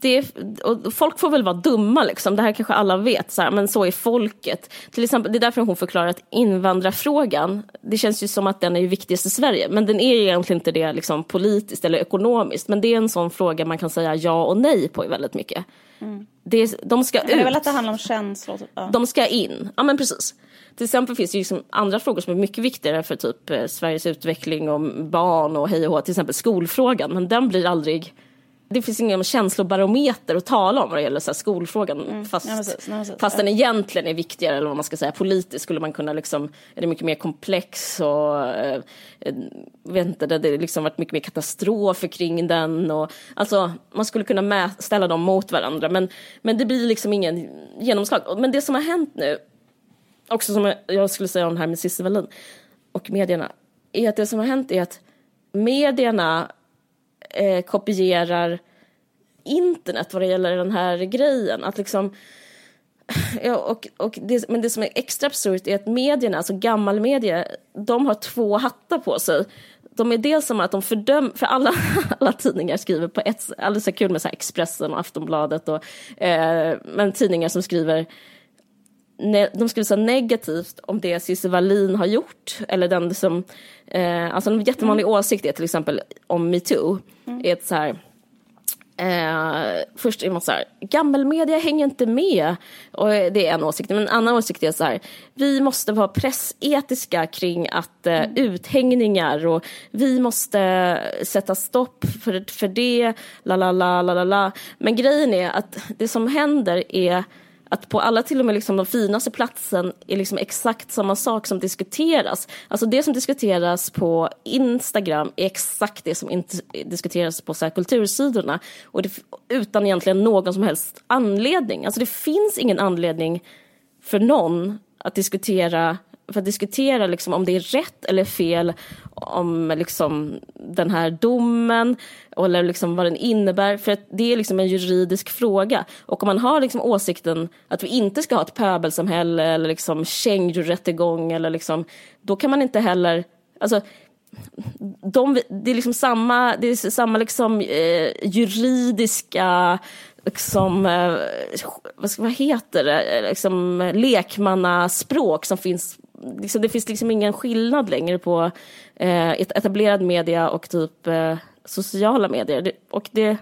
det, och folk får väl vara dumma liksom, det här kanske alla vet, så här, men så är folket. Till exempel, det är därför hon förklarar att invandrarfrågan, det känns ju som att den är viktigast i Sverige, men den är egentligen inte det liksom, politiskt eller ekonomiskt, men det är en sån fråga man kan säga ja och nej på väldigt mycket. Mm. Det, de ska ut. Det är väl att det handlar om känslor? Typ. Ja. De ska in, ja men precis. Till exempel finns det ju liksom andra frågor som är mycket viktigare för typ eh, Sveriges utveckling och barn och hej och hå, till exempel skolfrågan, men den blir aldrig det finns ingen känslobarometer att tala om vad det gäller så skolfrågan. Mm. Fast, ja, precis, ja, precis. fast den egentligen är viktigare, eller vad man ska säga, politiskt skulle man kunna liksom, är det mycket mer komplex och eh, vet inte, det har liksom varit mycket mer katastrofer kring den och alltså man skulle kunna ställa dem mot varandra men, men det blir liksom ingen genomslag. Men det som har hänt nu, också som jag skulle säga om det här med Cissi Wallin och medierna, är att det som har hänt är att medierna eh, kopierar internet vad det gäller den här grejen. Att liksom, ja, och, och det, men det som är extra absurt är att medierna, alltså gammalmedia, de har två hattar på sig. De är dels som att de fördömer, för alla, alla tidningar skriver på ett, alldeles så kul med så Expressen och Aftonbladet och, eh, men tidningar som skriver de skriver så negativt om det Cissi Wallin har gjort. Eller den som, eh, alltså en jättevanlig mm. åsikt är till exempel om metoo. Mm. Är så här, eh, först är man så här, gammelmedia hänger inte med. Och det är en åsikt. Men en annan åsikt är så här, vi måste vara pressetiska kring att eh, mm. uthängningar och vi måste sätta stopp för, för det, la la la la la. Men grejen är att det som händer är att på alla till och med liksom de finaste platsen är liksom exakt samma sak som diskuteras. Alltså det som diskuteras på Instagram är exakt det som diskuteras på så här kultursidorna. Och det, utan egentligen någon som helst anledning. Alltså det finns ingen anledning för någon att diskutera för att diskutera liksom om det är rätt eller fel om liksom den här domen eller liksom vad den innebär. För att det är liksom en juridisk fråga. Och om man har liksom åsikten att vi inte ska ha ett pöbelsamhälle eller liksom känguru-rättegång eller liksom, då kan man inte heller, alltså de, det är liksom samma, det är samma liksom, eh, juridiska liksom, eh, vad, ska, vad heter det, liksom lekmannaspråk som finns liksom, det finns liksom ingen skillnad längre på eh, etablerad media och typ eh, sociala medier. Det, och det,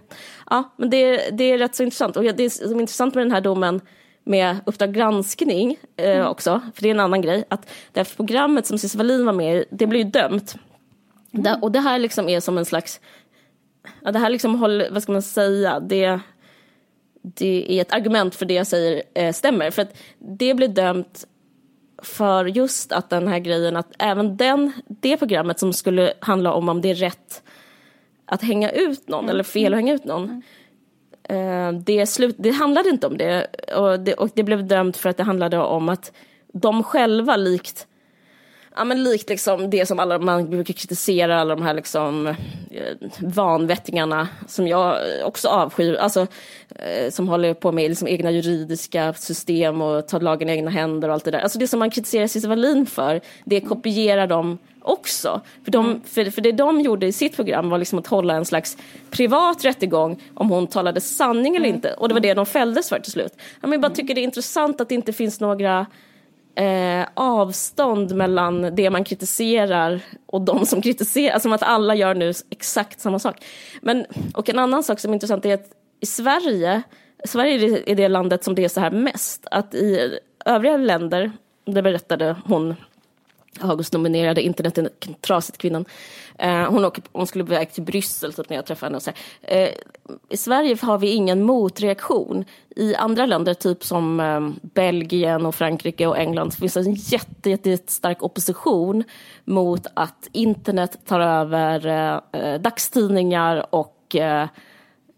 ja, men det, det är rätt så intressant. Och det som är intressant med den här domen med Uppdrag granskning eh, mm. också, för det är en annan grej, att det här programmet som Cissi Wallin var med i, det blir ju dömt. Mm. Det, och det här liksom är som en slags, ja, det här liksom håller, vad ska man säga, det, det är ett argument för det jag säger eh, stämmer. För att det blir dömt för just att den här grejen att även den, det programmet som skulle handla om om det är rätt att hänga ut någon mm. eller fel att hänga ut någon. Mm. det, slut, det handlade inte om det och, det och det blev dömt för att det handlade om att de själva likt ja, men likt liksom det som alla, man brukar kritisera, alla de här liksom, eh, vanvettingarna som jag också avskyr, alltså, eh, som håller på med liksom, egna juridiska system och tar lagen i egna händer och allt det där. Alltså det som man kritiserar Cissi Wallin för, det kopierar de också. För, de, mm. för, för det de gjorde i sitt program var liksom att hålla en slags privat rättegång om hon talade sanning eller mm. inte. Och det var det de fälldes för till slut. Jag bara tycker det är intressant att det inte finns några eh, avstånd mellan det man kritiserar och de som kritiserar. Alltså, som att alla gör nu exakt samma sak. Men, och en annan sak som är intressant är att i Sverige, Sverige är det landet som det är så här mest. Att i övriga länder, det berättade hon August-nominerade internet trasigt kvinnan. Eh, hon, åker, hon skulle iväg väg till Bryssel typ, när jag träffade henne. Och så eh, I Sverige har vi ingen motreaktion. I andra länder, typ som eh, Belgien och Frankrike och England, finns en jätte, jätte, stark opposition mot att internet tar över eh, eh dagstidningar och eh,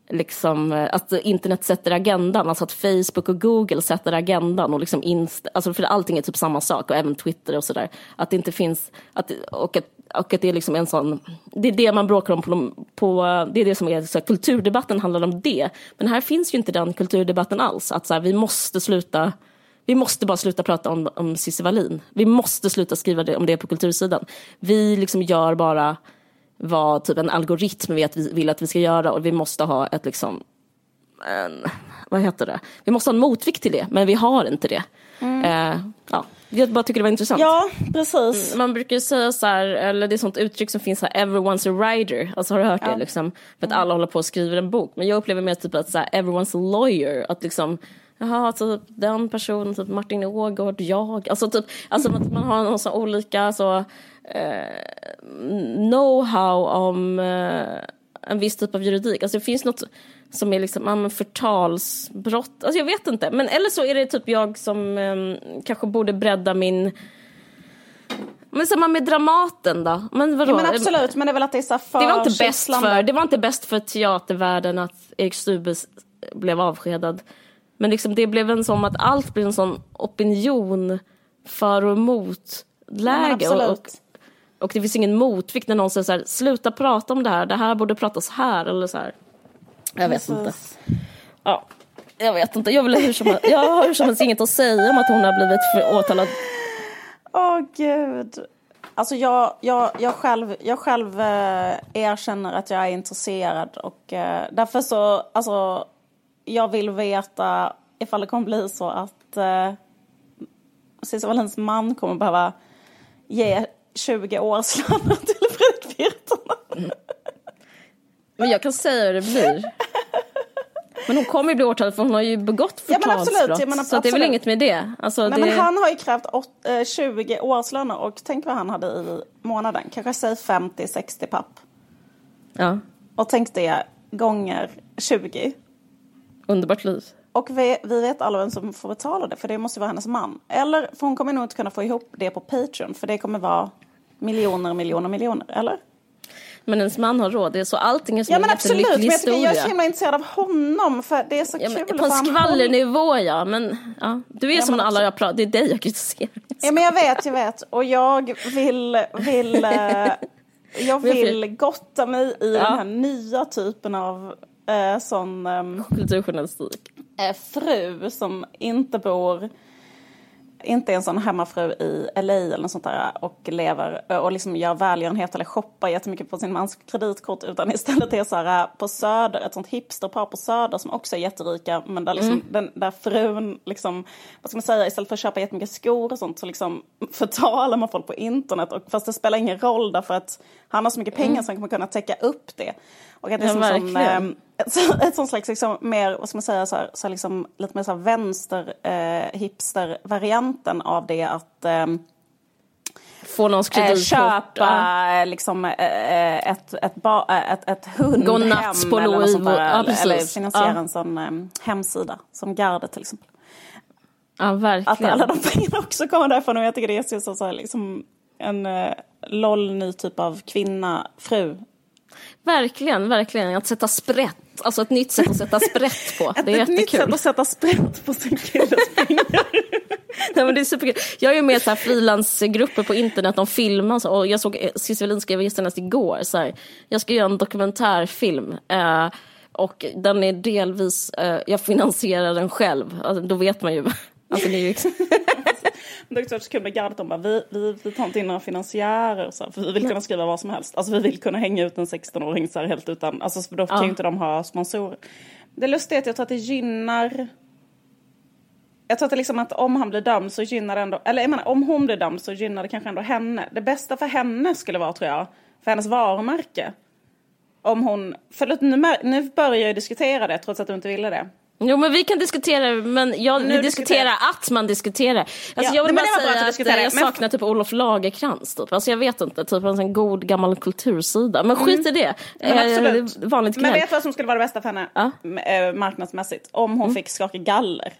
liksom, eh, att internet sätter agendan, alltså att Facebook och Google sätter agendan och liksom inst alltså för allting är typ samma sak och även Twitter och sådär. Att det inte finns, att, och, att, och att det är liksom en sån, det är det man bråkar om på, på det är det som är, så här, kulturdebatten handlar om det. Men här finns ju inte den kulturdebatten alls, att så här, vi måste sluta vi måste bara sluta prata om, om Cissi Wallin. Vi måste sluta skriva det, om det på kultursidan. Vi liksom gör bara vad typ en algoritm vi vill att vi ska göra och vi måste ha ett liksom, en, vad heter det, vi måste ha en motvikt till det men vi har inte det. Mm. Eh, ja. Jag bara tycker det var intressant. Ja, precis. Mm, man brukar säga så här, eller det är sånt uttryck som finns här, everyone's a writer. Alltså har du hört ja. det liksom? För att alla håller på och skriver en bok. Men jag upplever mer typ att så här, everyone's a lawyer. Att liksom, jaha, typ den personen, typ Martin Ågård, jag. Alltså typ, alltså att man har någon sån olika, så know-how om eh, en viss typ av juridik. Alltså det finns något som är liksom, ja, förtalsbrott. Alltså jag vet inte. Men eller så är det typ jag som eh, kanske borde bredda min men samma med Dramaten då? Men vadå? Ja, men absolut, men det är väl att det är så för det var, inte bäst för, det var inte bäst för teatervärlden att Erik Stube blev avskedad. Men liksom det blev en sån att allt blev en sån opinion för och emot läge. Ja, och, och det finns ingen motvikt när någon säger så här, sluta prata om det här, det här borde pratas här eller så här. Jag vet Jesus. inte. Ja, jag vet inte. Jag, vill hur som, jag har hur som helst inget att säga om att hon har blivit åtalad. Åh oh, gud. Alltså jag, jag, jag själv, jag själv eh, erkänner att jag är intresserad och eh, därför så, alltså jag vill veta ifall det kommer bli så att eh, Cissi Wallins man kommer behöva ge 20 årslöner till Fredrik Virtanen. Men jag kan säga hur det blir. Men hon kommer ju bli åtalad för hon har ju begått förtalsbrott. Ja, så det är väl inget med det. Alltså, Nej, det... Men han har ju krävt 8, 20 eh, årslöner och tänk vad han hade i månaden. Kanske säg 50-60 papp. Ja. Och tänk det gånger 20. Underbart liv. Och vi, vi vet alla vem som får betala det, för det måste vara hennes man. Eller, för hon kommer nog inte kunna få ihop det på Patreon, för det kommer vara miljoner, miljoner, miljoner, eller? Men ens man har råd, det är så allting är som ja, men absolut, men jag, tycker, jag är så himla intresserad av honom för det är så ja, kul På en skvallernivå ja, men ja, du är ja, som alla jag pratar, det är dig jag kritiserar. Ja men jag vet, jag vet och jag vill, vill eh, jag vill gotta mig i ja. den här nya typen av eh, sån... Eh, Kulturjournalistik. Eh, fru som inte bor inte är en sån hemmafru i LA eller något sånt där och lever och liksom gör välgörenhet eller shoppar jättemycket på sin mans kreditkort utan istället är så här på Söder, ett sånt hipsterpar på Söder som också är jätterika men där, liksom, mm. den, där frun liksom, vad ska man säga, istället för att köpa jättemycket skor och sånt så liksom förtalar man folk på internet och fast det spelar ingen roll därför att han har så mycket pengar mm. så han kommer kunna täcka upp det. Och att det är ja, som, som eh, ett, ett sånt slags liksom, mer, vad ska man säga, så här, så här liksom, lite mer så här vänster eh, hipster-varianten av det att eh, få någons kreditkort. köpa liksom, eh, ett, ett, ba, ett, ett hundhem på eller något sånt där. Ja, eller finansiera ja. en sån um, hemsida som Garde till exempel. Ja, verkligen. Att alla de pengarna också kommer därifrån och jag tycker det är så, så, så liksom en uh, LOL ny typ av kvinna, fru Verkligen, verkligen. Att sätta sprätt. Alltså ett nytt sätt att sätta sprätt på. Det är ett jättekul. nytt sätt att sätta sprätt på sin killes pengar. Nej, men det är superkul. Jag är ju med i frilansgrupper på internet, de filmar och jag såg Cissi Wallin skrev senast igår så här, jag ska göra en dokumentärfilm eh, och den är delvis, eh, jag finansierar den själv, alltså, då vet man ju. Alltså, det är ju det är också kul med gardet, de bara, vi, vi, vi tar inte in några finansiärer, så här, för vi vill kunna skriva vad som helst. Alltså vi vill kunna hänga ut en 16-åring så här helt utan, alltså för då kan ju inte de ha sponsorer. Det lustiga är att jag tror att det gynnar jag tror att, liksom att om han blir dömd så gynnar det ändå, eller jag menar om hon blir dömd så gynnar det kanske ändå henne. Det bästa för henne skulle vara tror jag, för hennes varumärke. Om hon, för nu, nu börjar jag diskutera det trots att du inte ville det. Jo men vi kan diskutera, men jag vill diskutera att man diskuterar. Alltså, ja, jag vill bara säga att, att jag saknar typ Olof Lagerkrans typ. Alltså jag vet inte, typ en sån god gammal kultursida. Men skit mm. i det. Men eh, absolut. Vanligt men vet du vad som skulle vara det bästa för henne ja? Eh, marknadsmässigt? Om hon mm. fick skaka galler.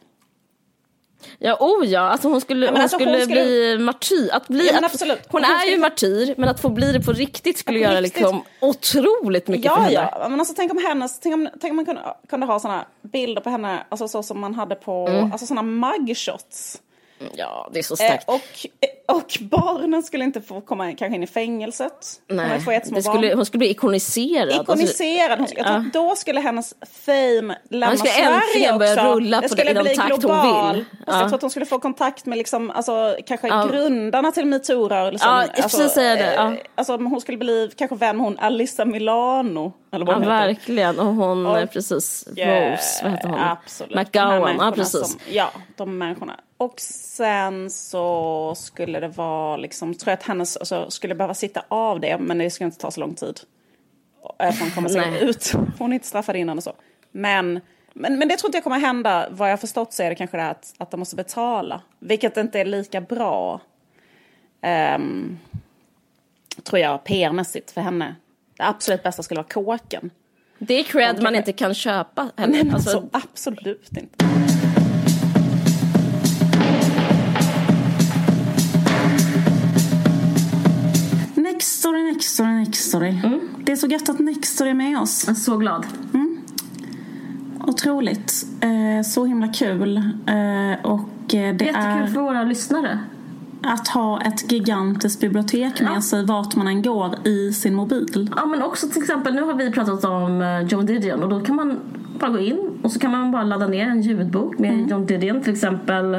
Ja, oh ja, alltså hon skulle, hon alltså, skulle, hon skulle bli martyr. Att bli, ja, absolut. Hon, hon är skulle... ju martyr, men att få bli det på riktigt skulle på göra riktigt. Liksom otroligt mycket ja, för henne. Ja, men alltså tänk om hennes, tänk om, tänk om man kunde, kunde ha såna bilder på henne, alltså så som man hade på, mm. alltså såna mugshots. Ja, det är så starkt. Eh, och, och barnen skulle inte få komma kanske in i fängelset. Nej, det skulle, hon skulle bli ikoniserad. Ikoniserad. Hon, jag tror, ja. Då skulle hennes fame lämna Sverige också. Hon skulle äntligen börja rulla på det, i den takt global. hon vill. Ja. Jag tror att hon skulle få kontakt med liksom, alltså, kanske ja. grundarna till metoo-rörelsen. Ja, alltså, säga det. Ja. Eh, alltså, hon skulle bli kanske med hon Alissa Milano. Eller vad ja, verkligen. Och hon, och, precis, yeah, Rose, vad heter hon? Absolut. McGowan, ja precis. Som, ja, de människorna. Och sen så skulle det vara liksom, tror jag att hennes, alltså, skulle behöva sitta av det, men det skulle inte ta så lång tid. För hon kommer säkert ut. Hon är inte straffad innan och så. Men, men, men det tror inte jag kommer hända. Vad jag förstått så är det kanske det att, att de måste betala. Vilket inte är lika bra. Um, tror jag PR-mässigt för henne. Det absolut bästa skulle vara kåken. Det är cred man inte kan köpa heller. Nej, alltså, absolut inte. Gött att Nextory är med oss. Jag är så glad. Mm. Otroligt. Eh, så himla kul. Eh, och det Jättekul är... för våra lyssnare att ha ett gigantiskt bibliotek med ja. sig vart man än går i sin mobil. Ja men också till exempel, nu har vi pratat om eh, John Didion och då kan man bara gå in och så kan man bara ladda ner en ljudbok med mm. John Didion till exempel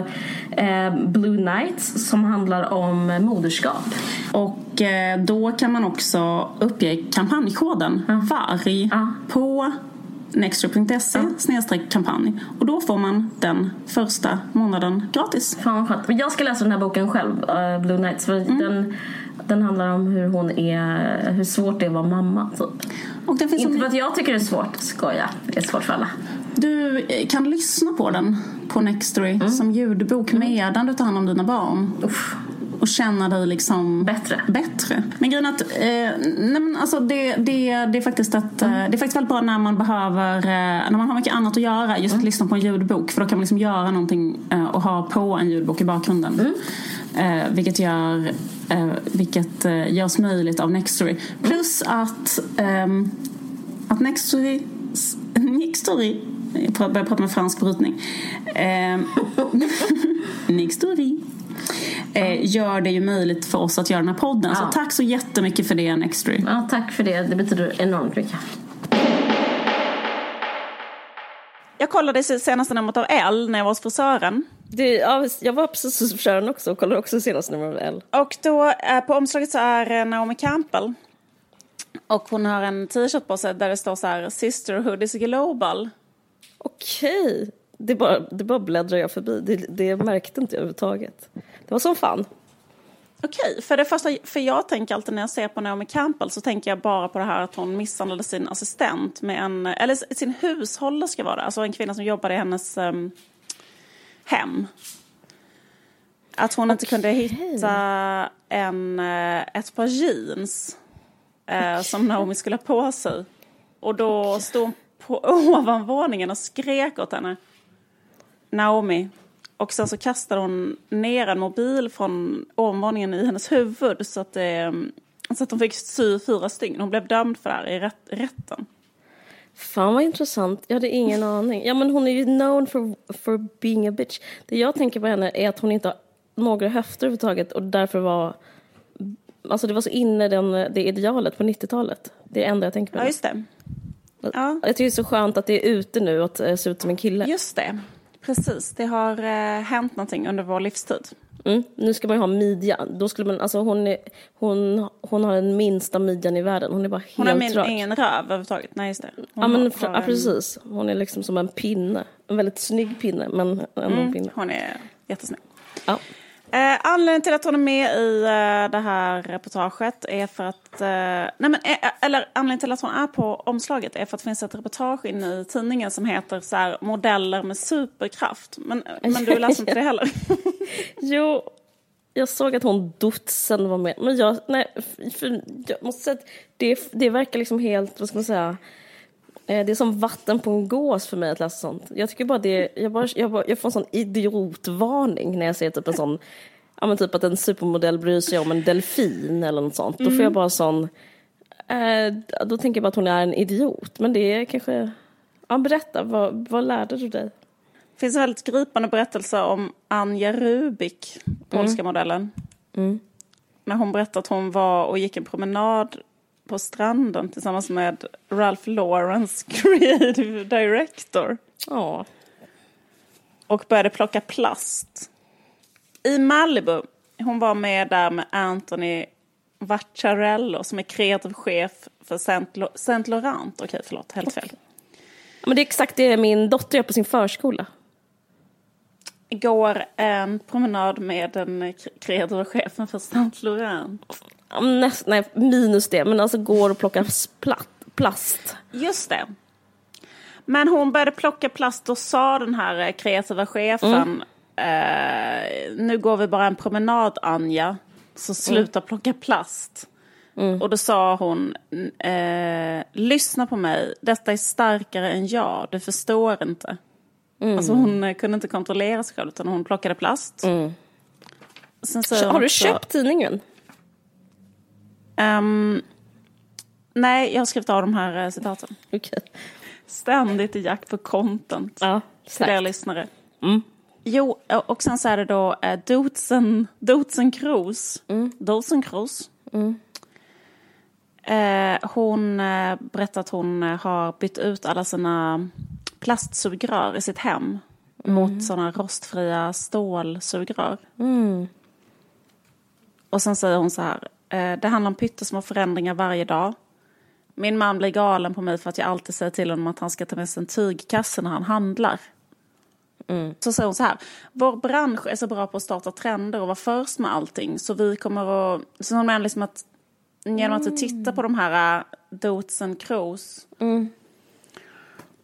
eh, Blue Nights som handlar om moderskap. Och eh, då kan man också uppge kampanjkoden ja. VARG ja. på nextry.se snedstreck kampanj. Och då får man den första månaden gratis. Fan vad skönt. Jag ska läsa den här boken själv, uh, Blue Nights. För mm. den, den handlar om hur hon är, hur svårt det är att vara mamma typ. Inte för att jag tycker det är svårt, skoja. Det är svårt för alla. Du kan lyssna på den på Nextory mm. som ljudbok medan du tar hand om dina barn. Uff och känna dig liksom bättre. bättre. Men grejen att, eh, nej men alltså det, det, det är faktiskt att, mm. det är faktiskt väldigt bra när man behöver, eh, när man har mycket annat att göra, just mm. att lyssna på en ljudbok. För då kan man liksom göra någonting eh, och ha på en ljudbok i bakgrunden. Mm. Eh, vilket gör eh, vilket eh, görs möjligt av Nextory. Plus att, ehm, att Nextory, Nextory jag börjar prata med fransk brytning. Eh, Nextory eh, gör det ju möjligt för oss att göra den här podden. Ja. Så tack så jättemycket för det Nextory. Ja, tack för det. Det betyder enormt mycket. Jag kollade senaste numret av L när jag var hos frisören. Det, ja, jag var precis hos frisören också och kollade också senaste numret av L. Och då eh, på omslaget så är Naomi Campbell. Och hon har en t-shirt på sig där det står så här Sisterhood is global. Okej. Det bara, det bara bläddrar jag förbi. Det, det märkte inte jag överhuvudtaget. Det var som fan. Okej, för det första, för jag tänker alltid när jag ser på Naomi Campbell så tänker jag bara på det här att hon misshandlade sin assistent med en, eller sin hushållerska var det, alltså en kvinna som jobbade i hennes um, hem. Att hon okay. inte kunde hitta en, eh, ett par jeans eh, okay. som Naomi skulle ha på sig. Och då okay. stod hon på ovanvåningen och skrek åt henne. Naomi, och sen så kastade hon ner en mobil från ovanvåningen i hennes huvud så att, det, så att hon fick sy fyra stygn. Hon blev dömd för det här i rätt, rätten. Fan vad intressant. Jag hade ingen aning. Ja men hon är ju known for, for being a bitch. Det jag tänker på henne är att hon inte har några höfter överhuvudtaget och därför var Alltså det var så inne den, det idealet på 90-talet. Det är det enda jag tänker på. Ja just det. Ja. Jag tycker det är så skönt att det är ute nu att eh, se ut som en kille. Just det. Precis, det har eh, hänt någonting under vår livstid. Mm. Nu ska man ju ha midja. Då skulle man, alltså hon, är, hon, hon har den minsta midjan i världen. Hon är bara helt Hon har min, ingen röv överhuvudtaget. Nej, just det. Hon ja, men, har ja, precis. Hon är liksom som en pinne. En väldigt snygg pinne, men ändå mm, en pinne. Hon är jättesnygg. Ja. Eh, anledningen till att hon är med i eh, det här reportaget är för att... Eh, nej men, eh, eh, eller anledningen till att hon är på omslaget är för att det finns ett reportage inne i tidningen som heter så här, Modeller med superkraft. Men, eh, men du läser inte det heller? jo, jag såg att hon Dotsen var med. Men jag, nej, för, jag måste säga att det, det verkar liksom helt, vad ska man säga, det är som vatten på en gås för mig att läsa sånt. Jag tycker bara det, jag, bara, jag, bara, jag får en sån idiotvarning när jag ser typ en sån, ja men typ att en supermodell bryr sig om en delfin eller något sånt. Mm. Då får jag mm. bara sån, eh, då tänker jag bara att hon är en idiot. Men det är kanske, ja berätta, vad, vad lärde du dig? Det finns en väldigt gripande berättelse om Anja Rubik, polska mm. modellen. Mm. När hon berättade att hon var och gick en promenad på stranden tillsammans med Ralph Lawrence, creative director. Ja. Och började plocka plast. I Malibu, hon var med där med Anthony Vacciarello som är kreativ chef för Saint Laurent. Okej, förlåt, helt fel. Men det är exakt det min dotter gör på sin förskola. Går en promenad med den kreativa chefen för Saint Laurent. Näst, nej, minus det, men alltså går och plockar plast. Just det. Men hon började plocka plast och sa den här eh, kreativa chefen mm. eh, Nu går vi bara en promenad Anja, så sluta mm. plocka plast. Mm. Och då sa hon eh, Lyssna på mig, detta är starkare än jag, du förstår inte. Mm. Alltså hon eh, kunde inte kontrollera sig själv utan hon plockade plast. Mm. Har du också, köpt tidningen? Um, nej, jag har skrivit av de här uh, citaten. Okay. Ständigt i jakt på content. Ja, till er lyssnare. Mm. Jo, och sen så är det då uh, Dotsen, Dotsen Kroos. Mm. Dotsen Kroos. Mm. Uh, hon uh, berättar att hon uh, har bytt ut alla sina plastsugrör i sitt hem mm. mot sådana rostfria stålsugrör. Mm. Och sen säger hon så här, Eh, det handlar om pyttesmå förändringar varje dag. Min man blir galen på mig för att jag alltid säger till honom att han ska ta med sig en tygkasse när han handlar. Mm. Så säger hon så här, vår bransch är så bra på att starta trender och vara först med allting så vi kommer att, så hon menar liksom att genom att titta på de här uh, Dots and Crows mm.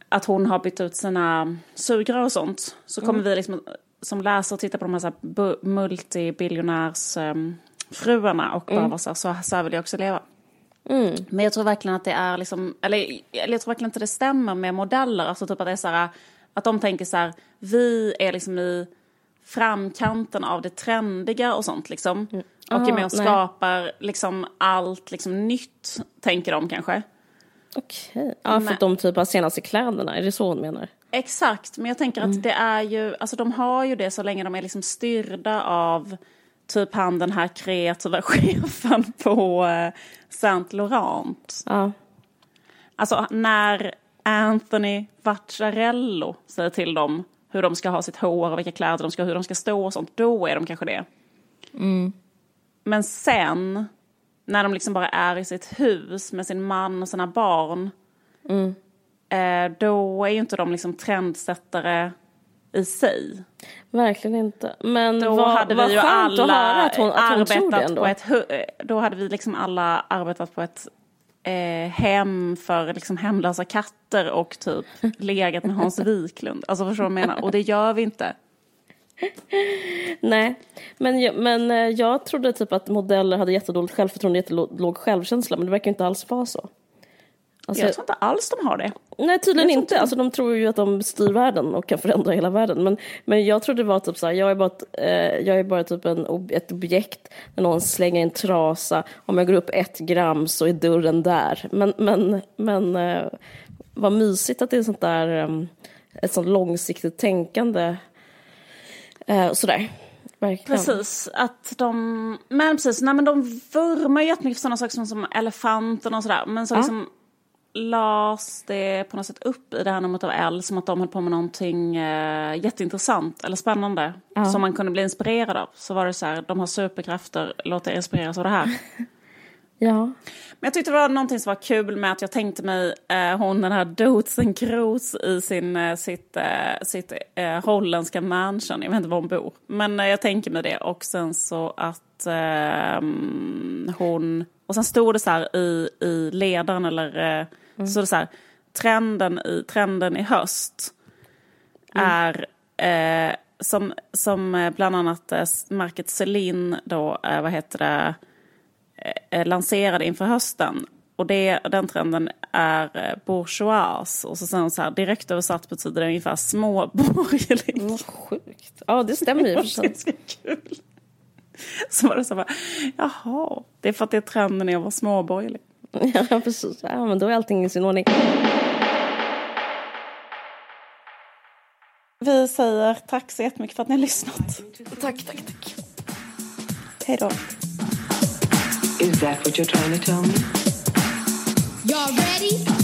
att hon har bytt ut sina sugrör och sånt så kommer mm. vi liksom som läsare titta på de här, så här multibiljonärs um, fruarna och bara mm. var så, så, så här vill jag också leva. Mm. Men jag tror verkligen att det är liksom, eller, eller jag tror verkligen inte det stämmer med modeller, alltså typ att det är så här, att de tänker så här, vi är liksom i framkanten av det trendiga och sånt liksom. Mm. Och Aha, är med och nej. skapar liksom allt liksom nytt, tänker de kanske. Okej, okay. ja för att de typ har senaste kläderna, är det så hon menar? Exakt, men jag tänker att mm. det är ju, alltså de har ju det så länge de är liksom styrda av typ han den här kreativa chefen på eh, Saint Laurent. Ja. Alltså när Anthony Vacciarello säger till dem hur de ska ha sitt hår och vilka kläder de ska ha, hur de ska stå och sånt, då är de kanske det. Mm. Men sen, när de liksom bara är i sitt hus med sin man och sina barn, mm. eh, då är ju inte de liksom trendsättare i sig. Verkligen inte. Men då vad, hade vad vi ju skönt alla att höra att hon, att hon arbetat tror det ändå. på ett Då hade vi liksom alla arbetat på ett eh, hem för liksom hemlösa katter och typ legat med Hans Wiklund. Alltså förstår du vad jag menar? Och det gör vi inte. Nej, men, jag- men eh, jag trodde typ att modeller hade jättedåligt självförtroende, jättelåg självkänsla, men det verkar inte alls vara så. Alltså, Jag tror inte alls de har det. Nej, tydligen tror inte. inte- Alltså, de tror ju att de styr världen och kan förändra hela världen. Men, men jag trodde det var typ så här, jag är bara, ett, eh, jag är bara typ en, ob- ett objekt när någon slänger en trasa. Om jag går upp ett gram så är dörren där. Men, men, men eh, vad mysigt att det är sånt där, eh, ett sånt långsiktigt tänkande. Eh, sådär. Verkligen. Precis, att de, men precis, nej men de vurmar ju jättemycket för sådana saker som, som elefanten och sådär. Men så Ja. liksom lades det på något sätt upp i det här numret av L som att de höll på med någonting eh, jätteintressant eller spännande. Ja. Som man kunde bli inspirerad av. Så var det så här, de har superkrafter, låt er inspireras av det här. Ja. Men jag tyckte det var någonting som var kul med att jag tänkte mig eh, hon den här Dotsen Kroos i sin, eh, sitt, eh, sitt eh, holländska mansion. Jag vet inte var hon bor. Men eh, jag tänker mig det. Och sen så att eh, hon... Och sen stod det så här i, i ledaren eller eh, så så här. Trenden i, trenden i höst är eh, som, som eh, bland annat eh, märket Celine då, eh, vad heter det, eh, lanserade inför hösten. Och det, den trenden är bourgeois. Och så sen så här, direkt översatt betyder det ungefär småborgerlig. Vad sjukt. Ja, det stämmer ju för sig. Ganska kul. Så var det så här, jaha, det är för att det är trenden i att vara småborgerlig. Ja, precis. Ja, men då är allting i sin ordning. Vi säger tack så jättemycket för att ni har lyssnat. Tack, tack, tack. Hej då. Is that what you're trying to tell me? Y'all ready?